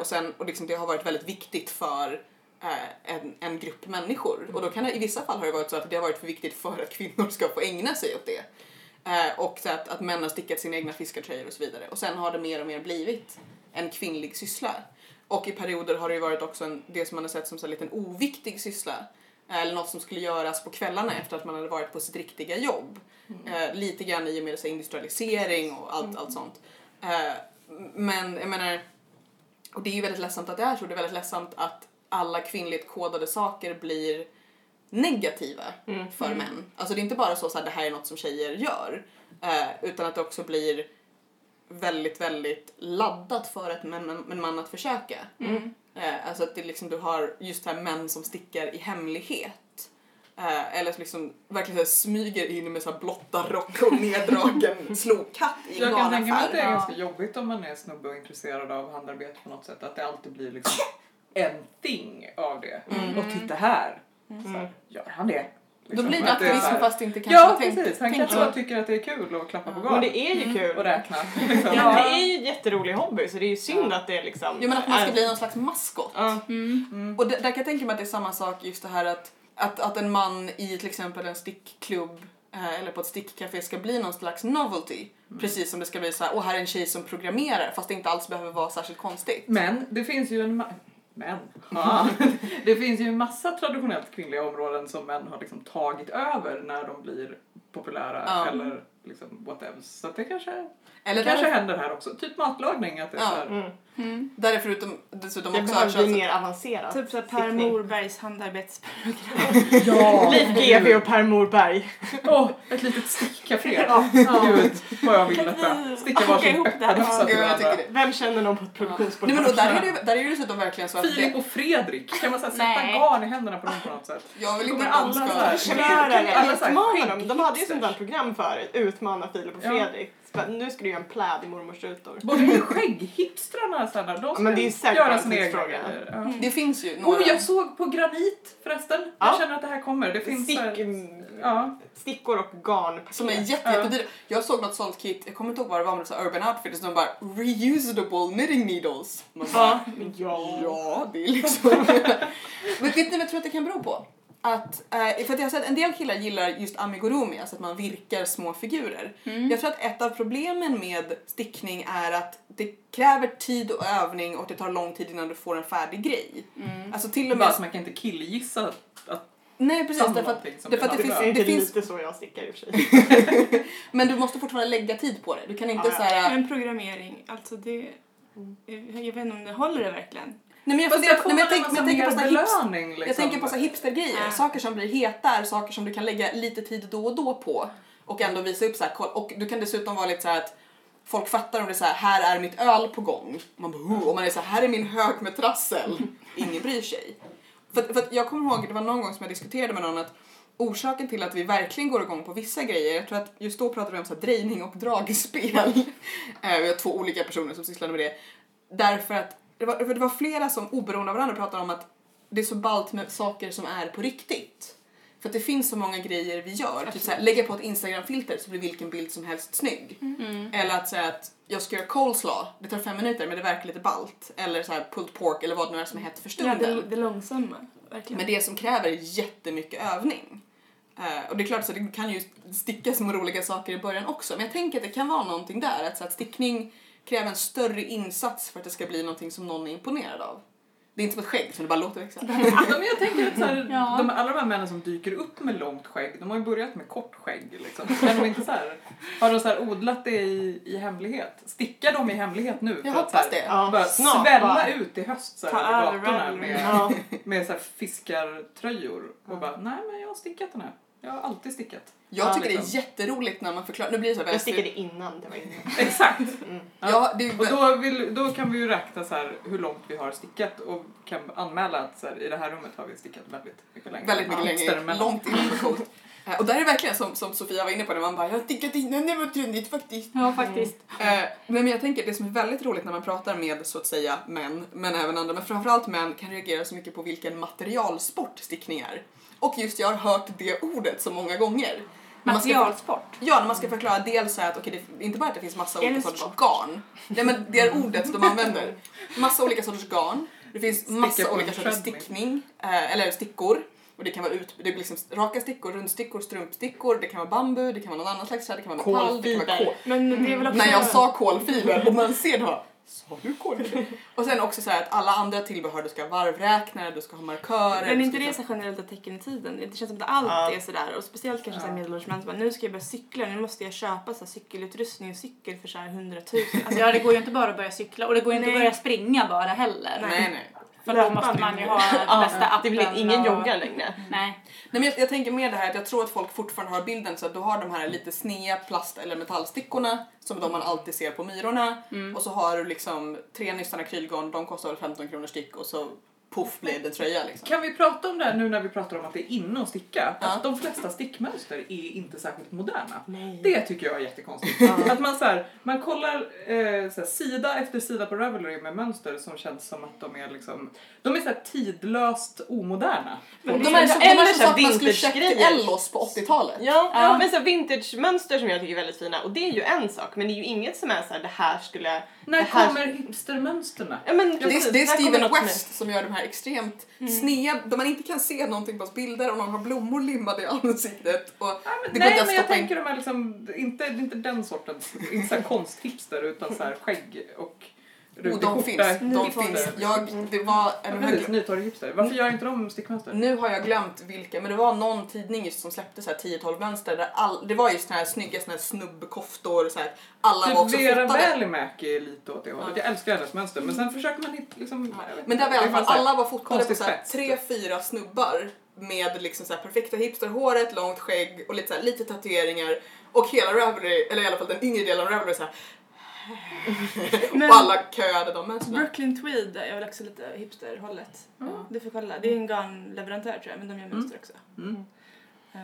och, sen, och liksom det har varit väldigt viktigt för eh, en, en grupp människor. Och då kan det, i vissa fall har det varit så att det har varit för viktigt för att kvinnor ska få ägna sig åt det. Eh, och så att, att män har stickat sina egna fiskartröjor och så vidare. Och sen har det mer och mer blivit en kvinnlig syssla. Och i perioder har det ju varit också en, det som man har sett som här liten oviktig syssla. Eh, Eller något som skulle göras på kvällarna efter att man hade varit på sitt riktiga jobb. Eh, lite grann i och med så industrialisering och allt, allt sånt. Eh, men jag menar, och det är ju väldigt ledsamt att det är så. Det är väldigt ledsamt att alla kvinnligt kodade saker blir negativa
Mm.
för män. Alltså det är inte bara så att det här är något som tjejer gör. Eh, utan att det också blir väldigt, väldigt laddat för ett män, en man att försöka.
Mm.
Eh, alltså att det liksom, du har just här män som stickar i hemlighet. Eh, eller liksom verkligen så här smyger in med så här blotta rock och neddragen slokhatt i en
Jag kan tänka mig att det är ganska jobbigt om man är snubbe och intresserad av handarbete på något sätt. Att det alltid blir liksom en thing av det.
Mm.
Och titta här! Så
Mm.
här gör han det?
Då
Liksom,
blir det
att så
aktivism fast det inte kanske
Ja
tänkt,
precis, han kanske
så.
bara tycker att det är kul att klappa på
Men
garn
det är ju kul.
och räkna. Liksom.
Ja, det är ju en jätterolig hobby så det är ju synd att det liksom...
Jo men att man ska
är-
bli någon slags maskot.
Ja.
Mm.
Och där kan jag tänka mig att det är samma sak just det här att, att, att en man i till exempel en stickklubb eh, eller på ett stickcafé ska bli någon slags novelty. Precis som det ska bli så här, åh här är en tjej som programmerar fast det inte alls behöver vara särskilt konstigt.
Men det finns ju en men. Ja. det finns ju en massa traditionellt kvinnliga områden som män har liksom tagit över när de blir populära
Ja.
eller liksom whatever. Så att det kanske,
Eller
kanske
där,
händer här också. Typ matlagning. Att det är
Ja.
så här,
Mm.
Mm.
där är förutom dessutom
Det
också
behöver bli mer avancerat.
Typ såhär Per. Morbergs handarbetsprogram.
ja!
Leif GW och Per Morberg.
Åh, ett litet stickcafé.
Ja.
Gud, vad jag vill detta. Sticka varsin
det
till varandra.
det.
Vem känner någon på ett produktionsbolag?
Nej men och där är det, där är det dessutom verkligen så att
Filip
det,
och Fredrik, kan man sätta garn i händerna på dem på något sätt?
jag vill inte att de
alla
ska...
Alla så här
utmana dem. De hade ju
skägghipsters.
sånt där program förut. Utmana Filip och
Ja.
Fredrik. Bara, Nu ska du göra en pläd i mormors rutor.
Både skägghipstrarna så här, de ska
men det är ju säkert
göra sina egna grejer. Ja.
Det finns ju några...
Oh, jag såg på granit förresten. Jag
Ja.
känner att det här kommer. Det finns
Stick,
ja.
stickor och garn.
Som är jätte, jättedyra. Jag såg något sånt kit, jag kommer inte ihåg vad det var men det var Urban Outfitters, de bara reusable knitting needles. Man bara,
Ja.
Ja, det är liksom... Men vet ni vad jag tror att det kan bero på? Att, eh, för att jag har sett en del killar gillar just amigurumi, alltså att man virkar små figurer. Jag tror att ett av problemen med stickning är att det kräver tid och övning och det tar lång tid innan du får en färdig grej. Alltså till och med...
så man kan inte killgissa att
Nej precis, därför att,
någonting som
därför att det finns,
Det är
det
inte
finns,
lite så jag stickar i och för sig.
men du måste fortfarande lägga tid på det. Du kan inte
Ja, ja.
såhär...
Men programmering, alltså det... Jag vet inte om det håller det verkligen.
Nej men jag,
Fast det
nej, men jag, tänk, jag tänker på
mer
såna
belöning liksom.
Jag tänker på så hipstergrejer,
Ja.
saker som blir heta är saker som du kan lägga lite tid då och då på och ändå visa upp så här, och du kan dessutom vara lite så här att folk fattar om det är så här, här är mitt öl på gång. Man bara, oh, och man är så här, här är min hög med trassel. Ingen bryr sig. För, för jag kommer ihåg, det var någon gång som jag diskuterade med någon att orsaken till att vi verkligen går igång på vissa grejer, jag tror att just då pratade vi om så här drejning och dragspel. Eh, vi har två olika personer som sysslade med det. Därför att det var, för det var flera som oberoende av varandra pratade om att det är så ballt med saker som är på riktigt. För att det finns så många grejer vi gör. Typ såhär, lägga på ett Instagram-filter så blir vilken bild som helst snygg. Eller att säga att jag ska göra coleslaw, det tar fem minuter men det verkar lite ballt. Eller så här pulled pork eller vad det nu är som är hett för
Ja,
stunden.
det, det långsamma. Verkligen.
Men det som kräver jättemycket övning. Eh, och det är klart så det kan ju sticka små roliga saker i början också. Men jag tänker att det kan vara någonting där. Att, så att stickning kräver en större insats för att det ska bli någonting som någon är imponerad av. Det är inte som ett skägg som det bara låter växa.
Ja, men jag tänker att så här,
Ja.
de, alla de här männen som dyker upp med långt skägg, de har ju börjat med kort skägg. Liksom. Kan de inte så här, har de så här odlat det i, i hemlighet? Stickar de i hemlighet nu?
Jag
för att så här,
hoppas det.
Ja,
bara
snart
svälla
bara.
ut i höst så här, gatorna med, med så här fiskartröjor och bara nej men jag har stickat den här. Jag har alltid stickat.
Jag
Ja,
tycker det
liksom.
är jätteroligt när man förklarar. Nu blir det så här
Jag stickade innan det var innan.
Exakt!
Mm.
Ja, det
Och då, vill, då kan vi ju räkna så här hur långt vi har stickat och kan anmäla att så här, i det här rummet har vi stickat väldigt mycket längre.
väldigt mycket längre,
emellan.
långt innan coolt. Eh, Och där är det verkligen som, som Sofia var inne på när man bara jag har stickat innan det var trendigt faktiskt.
Ja, faktiskt.
Eh, men jag tänker det som är väldigt roligt när man pratar med så att säga män, men även andra, men framförallt män kan reagera så mycket på vilken materialsport stickning är. Och just jag har hört det ordet så många gånger.
Materialsport.
Ja, när man ska förklara dels så här att okej, det är inte bara att det finns massa
Är
olika sorters garn. Nej men det är ordet de använder. Massa olika sorters garn. Det finns massa olika sorters stickning, eh, eller stickor. Och det kan vara ut, det blir liksom raka stickor, rundstickor, strumpstickor, det kan vara bambu, det kan vara någon annan slags träd, det kan vara metall, det kan vara kol.
Men det är väl också...
När jag sa kolfiber och man ser det bara, sa du kolfiber? Och sen också så här att alla andra tillbehör, du ska ha varvräknare, du ska ha markörer.
Men är inte det så generellt ett tecken i tiden? Det känns som att allt
Ja.
är sådär och speciellt kanske ja. medelålders män som nu ska jag börja cykla, nu måste jag köpa så här, cykelutrustning och cykel för så här 100 000. Alltså,
Ja, det går ju inte bara att börja cykla och det går ju inte att börja springa bara heller.
Nej, nej.
För då måste man ju ha den bästa appen.
det blir ingen
och-
joggar längre.
Nej.
Nej, men jag, jag tänker mer det här att jag tror att folk fortfarande har bilden så att du har de här lite snea plast eller metallstickorna som de man alltid ser på Myrorna och så har du liksom tre nystan akrylgarn, de kostar väl 15 kronor styck och så poff blev det tröja liksom.
Kan vi prata om det här nu när vi pratar om att det är inne att sticka?
Ja.
Att de flesta stickmönster är inte särskilt moderna.
Nej.
Det tycker jag är jättekonstigt. Att man, så här, man kollar eh, så här, sida efter sida på Ravelry med mönster som känns som att de är liksom, de är så här tidlöst omoderna.
De
det
är
är
så,
så-
de är
eller
så
så här
att man skulle köpt. Ellos på 80-talet.
Ja,
Ja.
men så här vintage-mönster som jag tycker är väldigt fina och det är ju en sak men det är ju inget som är så här det här skulle...
När
det här...
kommer hipstermönsterna?
Ja, men
Det
precis,
det är Steven West som gör de här extremt snea, där man inte kan se någonting på bilder och någon har blommor limmade i ansiktet. Och
Nej, men,
det går
nej,
att
men jag tänker de här liksom, inte, inte den sortens, inte så här konsthipster utan så här skägg och
Oh,
rutig
de
skjorta.
finns, de
hipster.
finns. Jag, det var en
Precis, Nytorg-hipster. Varför gör inte de stickmönster?
Nu har jag glömt vilka, men det var någon tidning just som släppte så här 10-12 mönster där all, det var just såna här snygga såna här snubbkoftor så här, alla var också
Typ Vera
fotade.
Välimäki är lite åt det hållet. Jag älskar hennes mönster men sen försöker man hitta liksom... vet
Men där var i alla fall alla var fotade på så här, tre, fyra snubbar med liksom så här perfekta hipsterhåret, långt skägg och lite, så här, lite tatueringar och hela Ravelry, eller i alla fall den yngre delen av Ravelry så här,
Men
och alla köade de mönstren.
Brooklyn Tweed är väl också lite hipsterhållet. Ja, du får kolla. Det är en garnleverantör tror jag, men de gör mönster också.
Mm.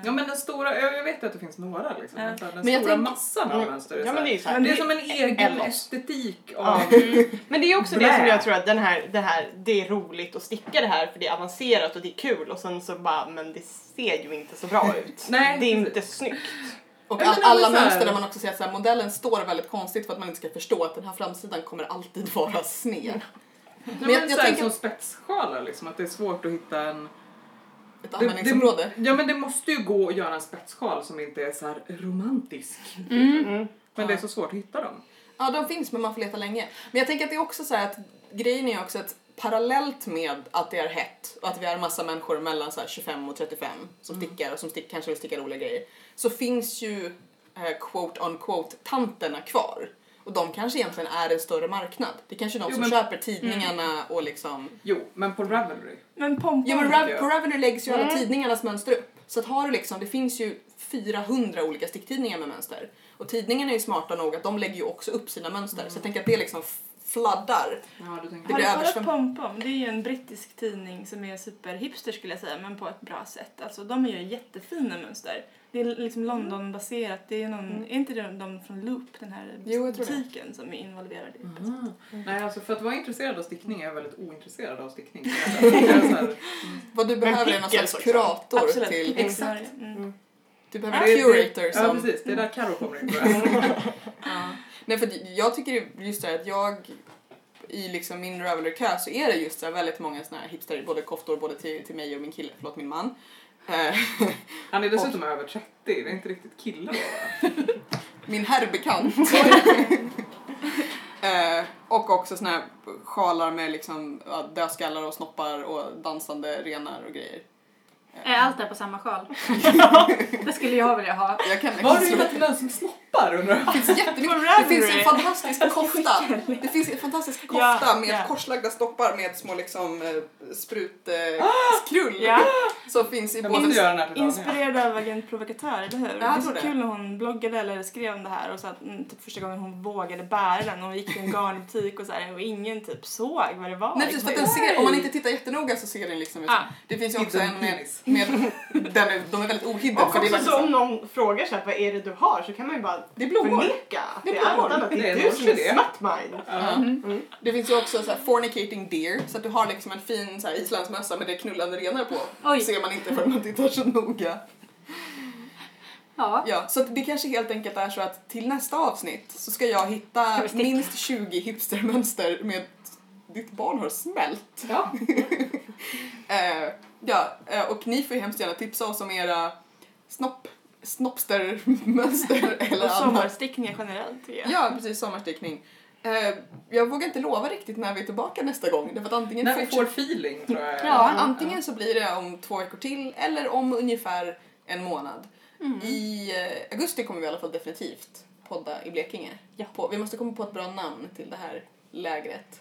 Ja men den stora, jag vet att det finns några liksom.
Ja.
men Den
Men jag
stora
tänk-
massan av
Mm.
mönster
Ja men det är så här.
det är som en egen
Ellos.
estetik
Ja.
av...
Men det är också det som jag tror att den här, det här, det är roligt att sticka det här för det är avancerat och det är kul och sen så bara, men det ser ju inte så bra ut.
Nej,
det är inte snyggt.
Och all, alla mönster där man också ser att så här, modellen står väldigt konstigt för att man inte ska förstå att den här framsidan kommer alltid vara sned.
Nej,
Men
men
jag-
jag,
tänker-
som spetssjalar liksom, att det är svårt att hitta en...
Ett
Det-
användningsområde.
Det, ja men det måste ju gå att göra en spetssjal som inte är så här romantisk.
Mm.
Men det är så svårt att hitta dem.
Ja, de finns men man får leta länge. Men jag tänker att det är också så här att grejen är också att parallellt med att det är hett och att vi är en massa människor mellan så här 25 och 35 som stickar och som stick, kanske vill sticka roliga grejer så finns ju eh, quote on quote tanterna kvar. Och de kanske egentligen är en större marknad. Det är kanske är de
Jo,
som
men-
köper tidningarna och liksom...
Jo, men på Ravelry.
Men.
Ja men Rav- på Ravelry läggs ju alla
Mm.
tidningarnas mönster upp. Så att har du liksom, det finns ju 400 olika sticktidningar med mönster. Och tidningarna är ju smarta nog att de lägger ju också upp sina mönster. Så jag tänker att det liksom fladdar.
Ja, du tänker...
Det
Har du kollat Pompom? Det är ju en brittisk tidning som är superhipster skulle jag säga, men på ett bra sätt. Alltså de gör jättefina mönster. Det är liksom London-baserat. Det är någon, är inte det de från Loop, den här
Jo,
butiken som är involverad i det?
Ah. Nej, alltså för att vara intresserad av stickning är jag väldigt ointresserad av stickning.
Vad du behöver är någon slags kurator
Absolut.
till...
Exakt.
det. Mm.
Du behöver en curator
Ja,
som...
precis. Det är där Carro kommer in.
Ja. Nej för jag tycker just det här att jag i liksom min Ravelry-kö så är det just så väldigt många såna här hipster, både koftor både till, till mig och min kille, förlåt min man. Eh,
Han är dessutom över 30. Det är inte riktigt kille då
min herrbekant. eh, och också såna här sjalar med liksom dödskallar och snoppar och dansande renar och grejer.
Är allt där på samma sjal? det skulle jag vilja ha.
Jag kan
Var har du hittat mönstring snoppar undrar jag?
Det finns jättemycket. Det finns en fantastisk kofta. Det finns en fantastisk kofta
Ja,
med
ja.
korslagda stoppar med små liksom eh, sprutkrull. krull
Ja.
Som finns i
Jag
både...
den.
Inspirerad av Agent Provokatör, eller hur?
jag
det är så
det.
kul när hon bloggade eller skrev om det här och så att mm, typ första gången hon vågade bära den och hon gick till en garnbutik och så här, och ingen typ såg vad det var.
Nej precis, för att den ser, om man inte tittar jättenoga så ser den liksom ut.
Ah.
Det finns ju också en med,
penis.
Med den är, de är väldigt ohidden
Och
för det är
också så om någon frågar så här, vad är det du har så kan man ju bara
Det är blommor.
förneka att
Det
det
är
annat.
Det
Det
är
du som är smutmine.
Ja.
Det finns ju också så här fornicating deer så att du har liksom en fin så här islandsmössa med det knullande renar på.
Oj.
ser man inte för man tittar så noga.
Ja.
Ja, så det kanske helt enkelt är så att till nästa avsnitt så ska jag hitta minst 20 hipstermönster med ditt barn har smält.
Ja.
Eh, ja, eh, och ni får ju hemskt gärna tipsa oss om era snopp, snoppstermönster eller
Och
annat.
sommarstickningar generellt jag.
Ja, precis. Sommarstickning. Eh, jag vågar inte lova riktigt när vi är tillbaka nästa gång. Därför att antingen,
När vi får feeling tror jag.
Ja,
antingen så blir det om två veckor till eller om ungefär en månad.
Mm.
I eh, augusti kommer vi i alla fall definitivt podda i Blekinge.
Ja.
På, vi måste komma på ett bra namn till det här lägret.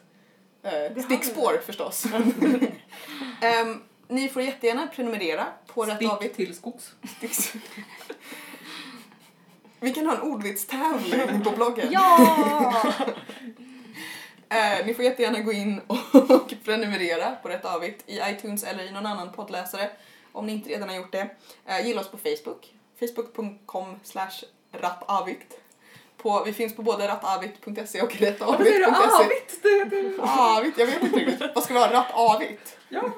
Eh, stickspår förstås. Ehm, ni får jättegärna prenumerera på Rätt Avigt.
till skogs.
Vi kan ha en ordvitstävling på bloggen.
Ja!
Eh, ni får jättegärna gå in och prenumerera på Rätt Avigt i iTunes eller i någon annan poddläsare om ni inte redan har gjort det. Eh, gilla oss på Facebook, facebook.com slash rappavigt. På, vi finns på både rattavigt.se och
Varför säger du avigt?
Avigt, jag vet inte riktigt. Vad ska vi ha? Rattavigt?
ja.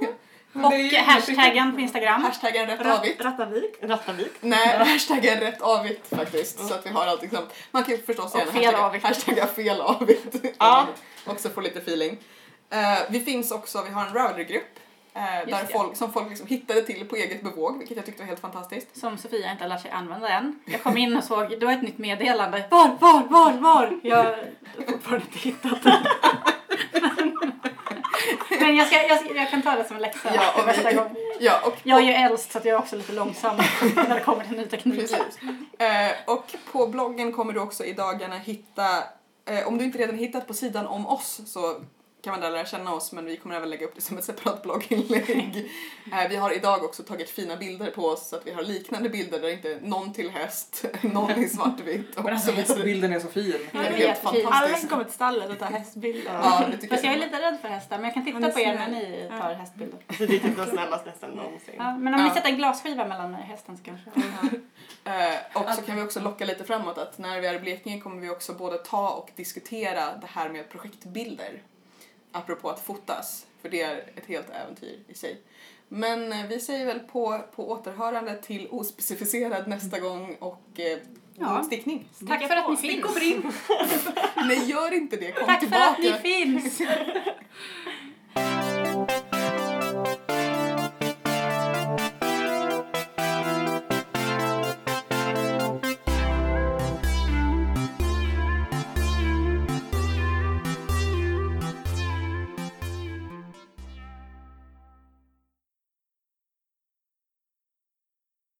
Och hashtaggen på Instagram.
Hashtaggen rättavigt.
Rattavik.
Rattavik.
Nej, hashtaggen rätt avigt faktiskt. Så att vi har allt liksom. Man kan ju förstås
Och
gärna
fel
hashtagga,
avigt.
hashtagga fel avigt.
Ja.
Också få lite feeling. Eh, vi finns också, vi har en Rowler-grupp. eh, där folk, som folk liksom hittade till på eget bevåg, vilket jag tyckte var helt fantastiskt.
Som Sofia inte har lärt sig använda än. Jag kom in och såg, det var ett nytt meddelande. Var, var, var, var? Jag har fortfarande inte hittat det. Men jag, ska, jag, jag kan ta det som en läxa
Ja, och
nästa gång.
Ja, och
Jag är ju äldst så jag är också lite långsam när det kommer till ny teknik.
Eh, och på bloggen kommer du också i dagarna hitta, eh, om du inte redan hittat på sidan om oss så kan man där lära känna oss men vi kommer även lägga upp det som ett separat blogginlägg. Eh, vi har idag också tagit fina bilder på oss så att vi har liknande bilder där inte någon till häst, någon i svartvitt och
Men
så
alltså
vidare.
bilden är så fin.
Är
det är
helt
jättefint.
Alla ska komma till stallet och ta hästbilder.
Ja, det tycker
Fast jag är lite rädd för hästar men jag kan titta på er när ni
Ja.
tar hästbilder.
Så det är typ den snällaste hästen någonsin.
Ja, men om ni
Ja.
sätter en glasskiva mellan mig och hästen så kanske...
Eh, och så kan vi också locka lite framåt att när vi är i Blekinge kommer vi också både ta och diskutera det här med projektbilder. Apropå att fotas, för det är ett helt äventyr i sig. Men eh, vi säger väl på, på återhörande till ospecificerad nästa gång och eh,
Ja.
stickning.
Tack för att ni finns.
Nej, gör inte det. Kom
Tack för
tillbaka.
att ni finns.